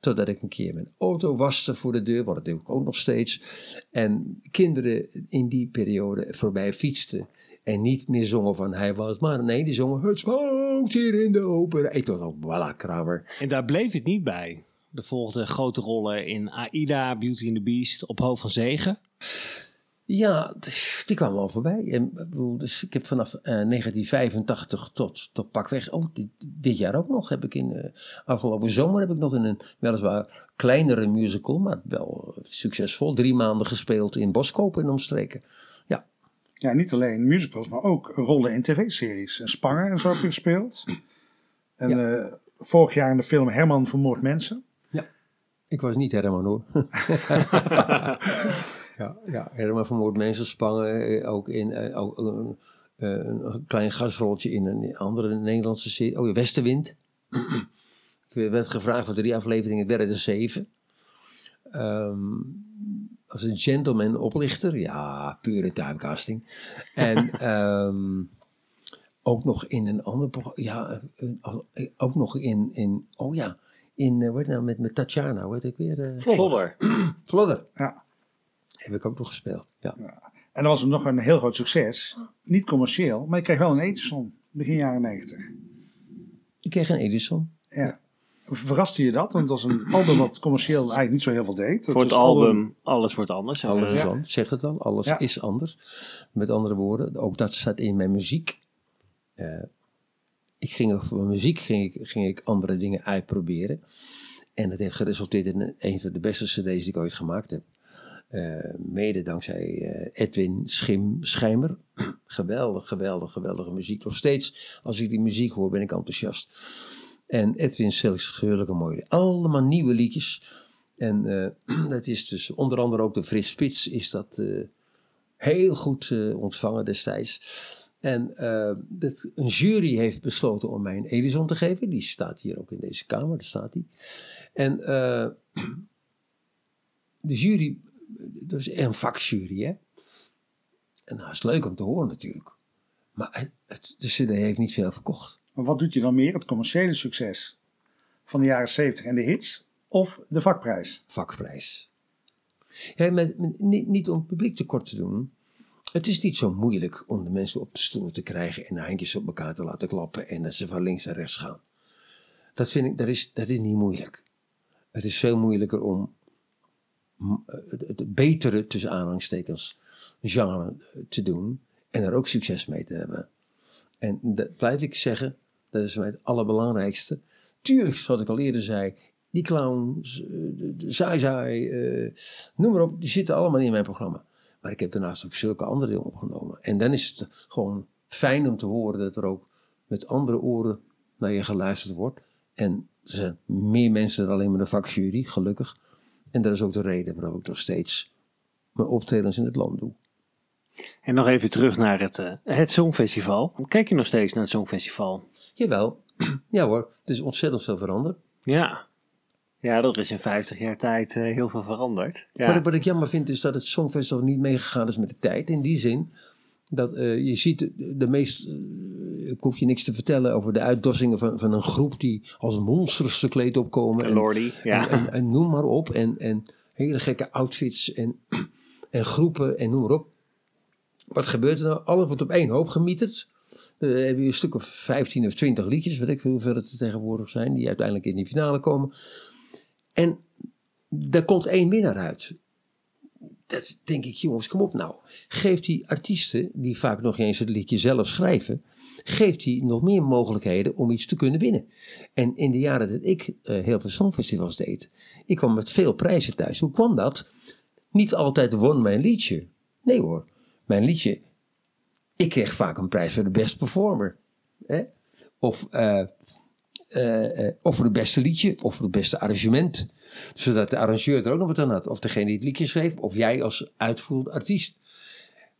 S1: Totdat ik een keer mijn auto waste voor de deur, wat dat doe ik ook nog steeds. En kinderen in die periode voorbij fietsten. En niet meer zongen van hij was maar. Nee, die zongen het spookt hier in de opera. Ik dacht ook, voilà, Kramer.
S2: En daar bleef het niet bij. Er volgden grote rollen in Aida, Beauty and the Beast, Op Hoofd van Zegen.
S1: Ja, die kwam wel voorbij. En, dus ik heb vanaf uh, 1985 tot, tot pakweg, oh, dit, dit, jaar ook nog, heb ik in, uh, afgelopen zomer heb ik nog in een weliswaar kleinere musical, maar wel succesvol, drie maanden gespeeld in Boskopen en omstreken. Ja.
S3: Niet alleen musicals, maar ook rollen in tv-series. Spangen en zo heb je gespeeld. En ja. uh, vorig jaar in de film Herman vermoord mensen.
S1: Ja, ik was niet Herman hoor. Ja, ja helemaal vermoord mensen spangen. Eh, ook in uh, ook, uh, een klein gasrolletje in een andere Nederlandse serie. Oh, Westenwind. ik werd gevraagd voor drie afleveringen, het werden er zeven. Um, als een gentleman oplichter. Ja, pure timecasting. en um, ook nog in een ander Ja, ook nog in, in oh ja, in, uh, wat nou, met, met Tatjana, hoe heet ik weer? Uh,
S2: Vlodder.
S1: Vlodder.
S3: Ja.
S1: Heb ik ook nog gespeeld, ja.
S3: ja. En dat was nog een heel groot succes. Niet commercieel, maar je kreeg wel een Edison begin jaren 90.
S1: Ik kreeg een Edison.
S3: Ja. Verraste je dat? Want het was een album wat commercieel eigenlijk niet zo heel veel deed.
S2: voor het album, alles wordt anders.
S1: Alles is anders, zeg het al. Alles is anders. Met andere woorden, ook dat staat in mijn muziek. Uh, ik ging voor mijn muziek ging ik, ging ik andere dingen uitproberen. En dat heeft geresulteerd in een van de beste cd's die ik ooit gemaakt heb. Uh, mede dankzij uh, Edwin Schim Schijmer. geweldig, geweldig, geweldige muziek. Nog steeds, als ik die muziek hoor, ben ik enthousiast. En Edwin geurlijke mooie. Allemaal nieuwe liedjes. En uh, dat is dus onder andere ook de Fris Spits is dat heel goed ontvangen destijds. En dat, een jury heeft besloten om mij een Edison te geven. Die staat hier ook in deze kamer, daar staat hij. En de jury dat is een vakjury, hè. En dat is leuk om te horen natuurlijk. Maar het, de CD heeft niet veel verkocht.
S3: Maar wat doet je dan meer? Het commerciële succes van de jaren 70 en de hits of de vakprijs?
S1: Vakprijs. Ja, niet, om het publiek tekort te doen. Het is niet zo moeilijk om de mensen op de stoelen te krijgen en de handjes op elkaar te laten klappen en dat ze van links naar rechts gaan. Dat vind ik, dat is, dat is niet moeilijk. Het is veel moeilijker om het betere, tussen aanhalingstekens, genre te doen en er ook succes mee te hebben. En dat blijf ik zeggen, dat is mij het allerbelangrijkste. Tuurlijk, zoals ik al eerder zei, die clowns, eh, de saai uh, noem maar op, die zitten allemaal in mijn programma. Maar ik heb daarnaast ook zulke andere dingen opgenomen. En dan is het gewoon fijn om te horen dat er ook met andere oren naar je geluisterd wordt. En er zijn meer mensen dan alleen maar de vakjury, gelukkig. En dat is ook de reden waarom ik nog steeds mijn optredens in het land doe.
S2: En nog even terug naar het, uh, het Songfestival. Kijk je nog steeds naar het Songfestival?
S1: Jawel. ja hoor, het is ontzettend veel veranderd.
S2: Ja. Ja, dat is in 50 jaar tijd uh, heel veel veranderd. Ja.
S1: Wat, ik, wat ik jammer vind is dat het Songfestival niet meegegaan is met de tijd. In die zin dat uh, je ziet de, de meest, uh, ik hoef je niks te vertellen over de uitdossingen van, van een groep die als monsters verkleed opkomen.
S2: En, Lordy, ja.
S1: En, en, noem maar op. En, en hele gekke outfits en, en groepen en noem maar op. Wat gebeurt er nou? Alles wordt op één hoop gemieterd. Dan heb je een stuk of 15 of 20 liedjes, weet ik veel hoeveel er tegenwoordig zijn, die uiteindelijk in die finale komen. En daar komt één winnaar uit dat denk ik, jongens, kom op nou. Geeft die artiesten, die vaak nog eens het liedje zelf schrijven, geeft die nog meer mogelijkheden om iets te kunnen winnen. En in de jaren dat ik uh, heel veel songfestivals deed, ik kwam met veel prijzen thuis. Hoe kwam dat? Niet altijd won mijn liedje. Nee hoor, mijn liedje, ik kreeg vaak een prijs voor de best performer. Hè? Of uh, uh, of voor het beste liedje, of voor het beste arrangement. Zodat de arrangeur er ook nog wat aan had. Of degene die het liedje schreef, of jij als uitvoerend artiest.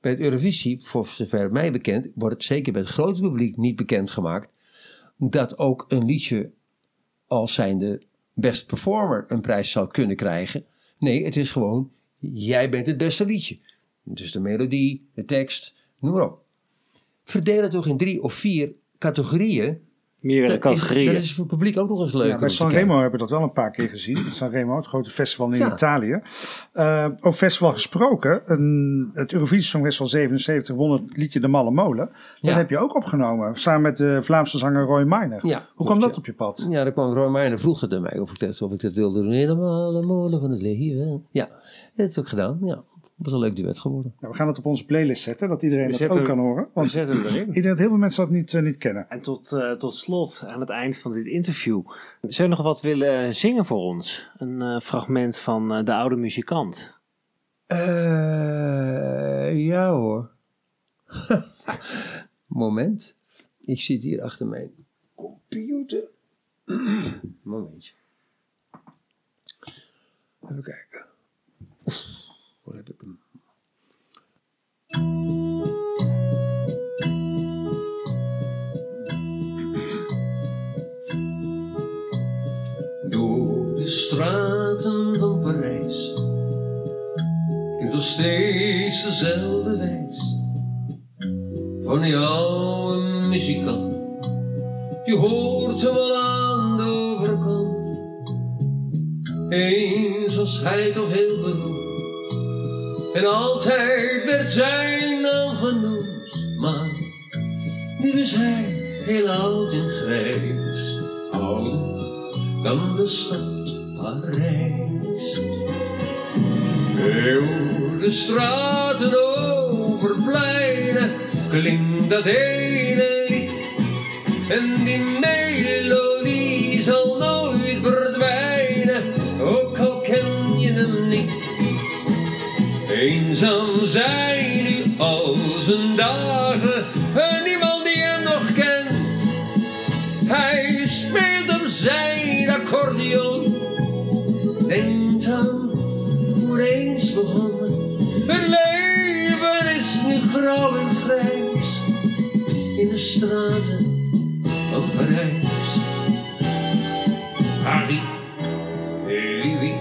S1: Bij het Eurovisie, voor zover mij bekend, wordt het zeker bij het grote publiek niet bekendgemaakt. dat ook een liedje als zijnde best performer een prijs zou kunnen krijgen. Nee, het is gewoon, jij bent het beste liedje. Dus de melodie, de tekst, noem maar op. Verdeel het toch in drie of vier categorieën
S2: Meerdere categorieën.
S1: dat is voor het publiek ook nog eens leuk. Ja,
S3: bij Sanremo hebben we dat wel een paar keer gezien. Sanremo, het grote festival in Italië. Uh, over festival gesproken. Een, het Eurovisie Songfestival 77 won het liedje De Malle Molen. Dat heb je ook opgenomen. Samen met de Vlaamse zanger Roy Miner. Ja, Hoe kwam dat op je pad?
S1: Ja, daar kwam Roy Miner vroeg het aan mij of ik dat, of ik dat wilde doen. De Malle Molen van het leven. Ja, dat heb ik ook gedaan. Ja was een leuk duet geworden.
S3: Nou, we gaan het op onze playlist zetten, dat iedereen dat ook kan horen.
S2: Want we zetten erin.
S3: Ik denk dat heel veel mensen dat niet, uh, niet kennen.
S2: En tot, uh, tot slot, aan het eind van dit interview, zou je nog wat willen zingen voor ons? Een uh, fragment van De Oude Muzikant.
S1: ja hoor. Moment. Ik zit hier achter mijn computer. Momentje. Even kijken. Waar heb ik hem? Door de straten van Parijs klinkt nog steeds dezelfde wijs van die oude muzikant. Je hoort hem wel aan de overkant. Eens was hij toch heel beroemd En altijd werd zijn naam genoemd, maar nu is hij heel oud en grijs. Ouder dan de stad Parijs. De straten over pleinen klinkt dat ene lied. En die Eenzaam zijn nu al zijn dagen, en niemand die hem nog kent. Hij speelt op zijn accordeon, denkt aan hoe eens begonnen. Het leven is nu grauw en grijs in de straten van Parijs. Harry, Louis,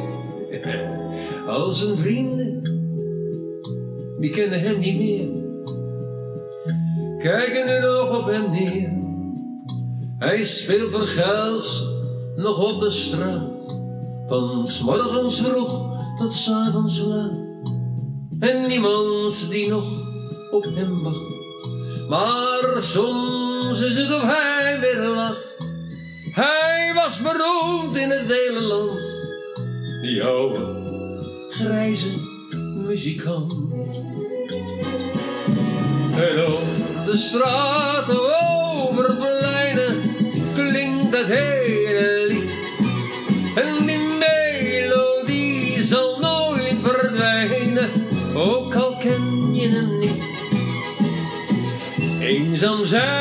S1: al zijn vrienden, die kennen hem niet meer. Kijken nu nog op hem neer. Hij speelt voor geld nog op de straat. Van s morgens vroeg tot s avonds laat. En niemand die nog op hem wacht. Maar soms is het of hij weer lacht. Hij was beroemd in het hele land. Die oude, grijze muzikant. De straten over pleinen klinkt dat hele lied. En die melodie zal nooit verdwijnen, ook al ken je hem niet. Eenzaam zijn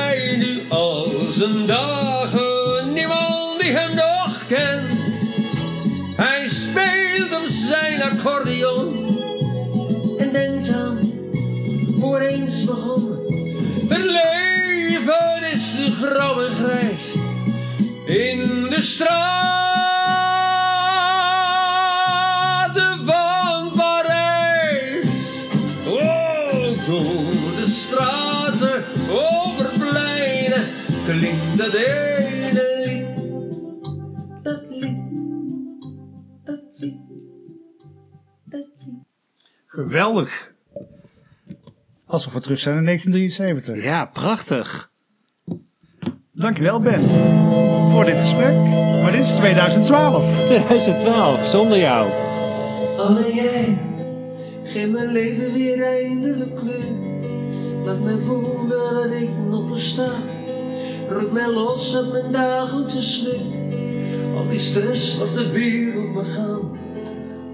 S3: Geweldig. Alsof we terug zijn in 1973.
S2: Ja, prachtig.
S3: Dankjewel Ben voor dit gesprek. Maar dit is 2012.
S2: 2012, zonder jou.
S1: Alle jij, geef mijn leven weer eindelijk kleur. Laat mij voelen dat ik nog besta. Ruk mij los uit mijn dagelijkse sleur. Al die stress laat de wereld maar gaan.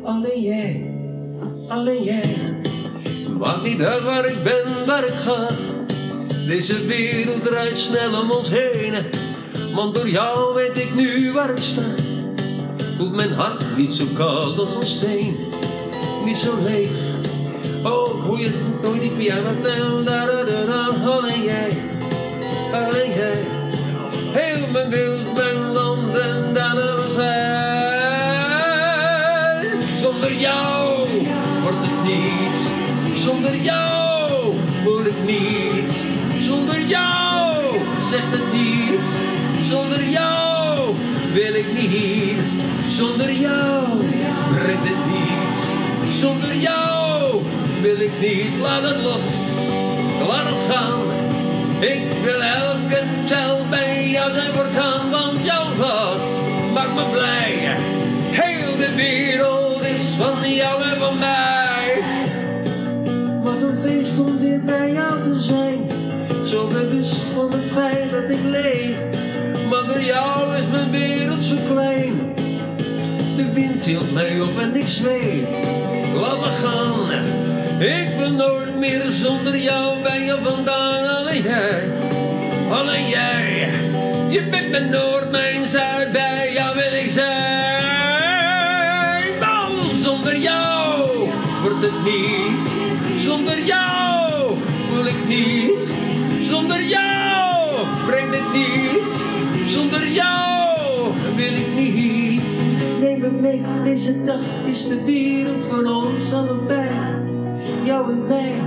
S1: Alleen jij, alleen jij. Maakt niet uit waar ik ben, waar ik ga. Deze wereld draait snel om ons heen. Want door jou weet ik nu waar ik sta. Voelt mijn hart niet zo koud als een steen. Niet zo leeg. Ook hoe je door die piano. Alleen jij, alleen jij. Heel mijn wereld, mijn land en daar jou voel ik niets. Zonder jou zegt het niets. Zonder jou wil ik niet. Zonder jou brengt het niets. Zonder jou wil ik niet. Laat het los. Laat het gaan. Ik wil elke tel bij jou zijn voortaan. Want jouw lach maakt me blij. Heel de wereld van het feit dat ik leef. Maar door jou is mijn wereld zo klein. De wind tilt mij op en ik zweef. Laat me gaan. Ik ben nooit meer zonder jou bij je vandaan. Alleen jij, alleen jij. Je bent mijn Noord, mijn Zuid. Bij jou wil ik zijn. Want zonder jou wordt het niets. Zonder jou voel ik niets. Zonder jou brengt het niets. Zonder jou wil ik niet. Neem me mee, deze dag is de wereld van ons allebei. Jou en mij.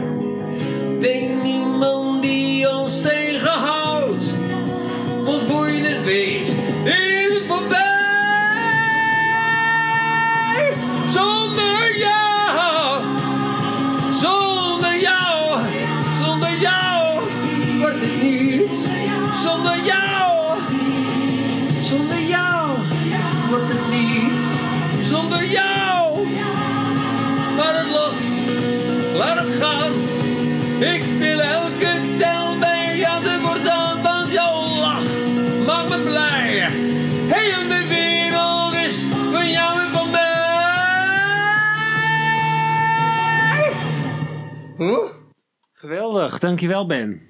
S1: Denk niemand die ons tegenhoudt. Want voor je het weet, Ik wil elke tel bij jou te voortaan, want jouw lach maakt me blij. Heel de wereld is van jou en van mij. Huh?
S2: Geweldig, dankjewel Ben.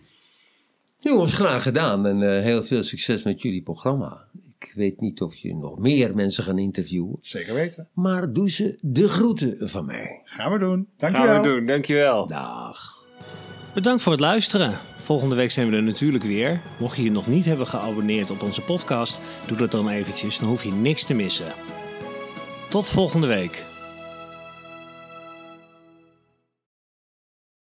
S1: Jongens, graag gedaan en uh, heel veel succes met jullie programma. Ik weet niet of je nog meer mensen gaan interviewen.
S3: Zeker weten.
S1: Maar doe ze de groeten van mij.
S3: Gaan we doen. Dankjewel.
S2: Gaan we doen, dankjewel.
S1: Dag.
S2: Bedankt voor het luisteren. Volgende week zijn we er natuurlijk weer. Mocht je je nog niet hebben geabonneerd op onze podcast, doe dat dan eventjes. Dan hoef je niks te missen. Tot volgende week.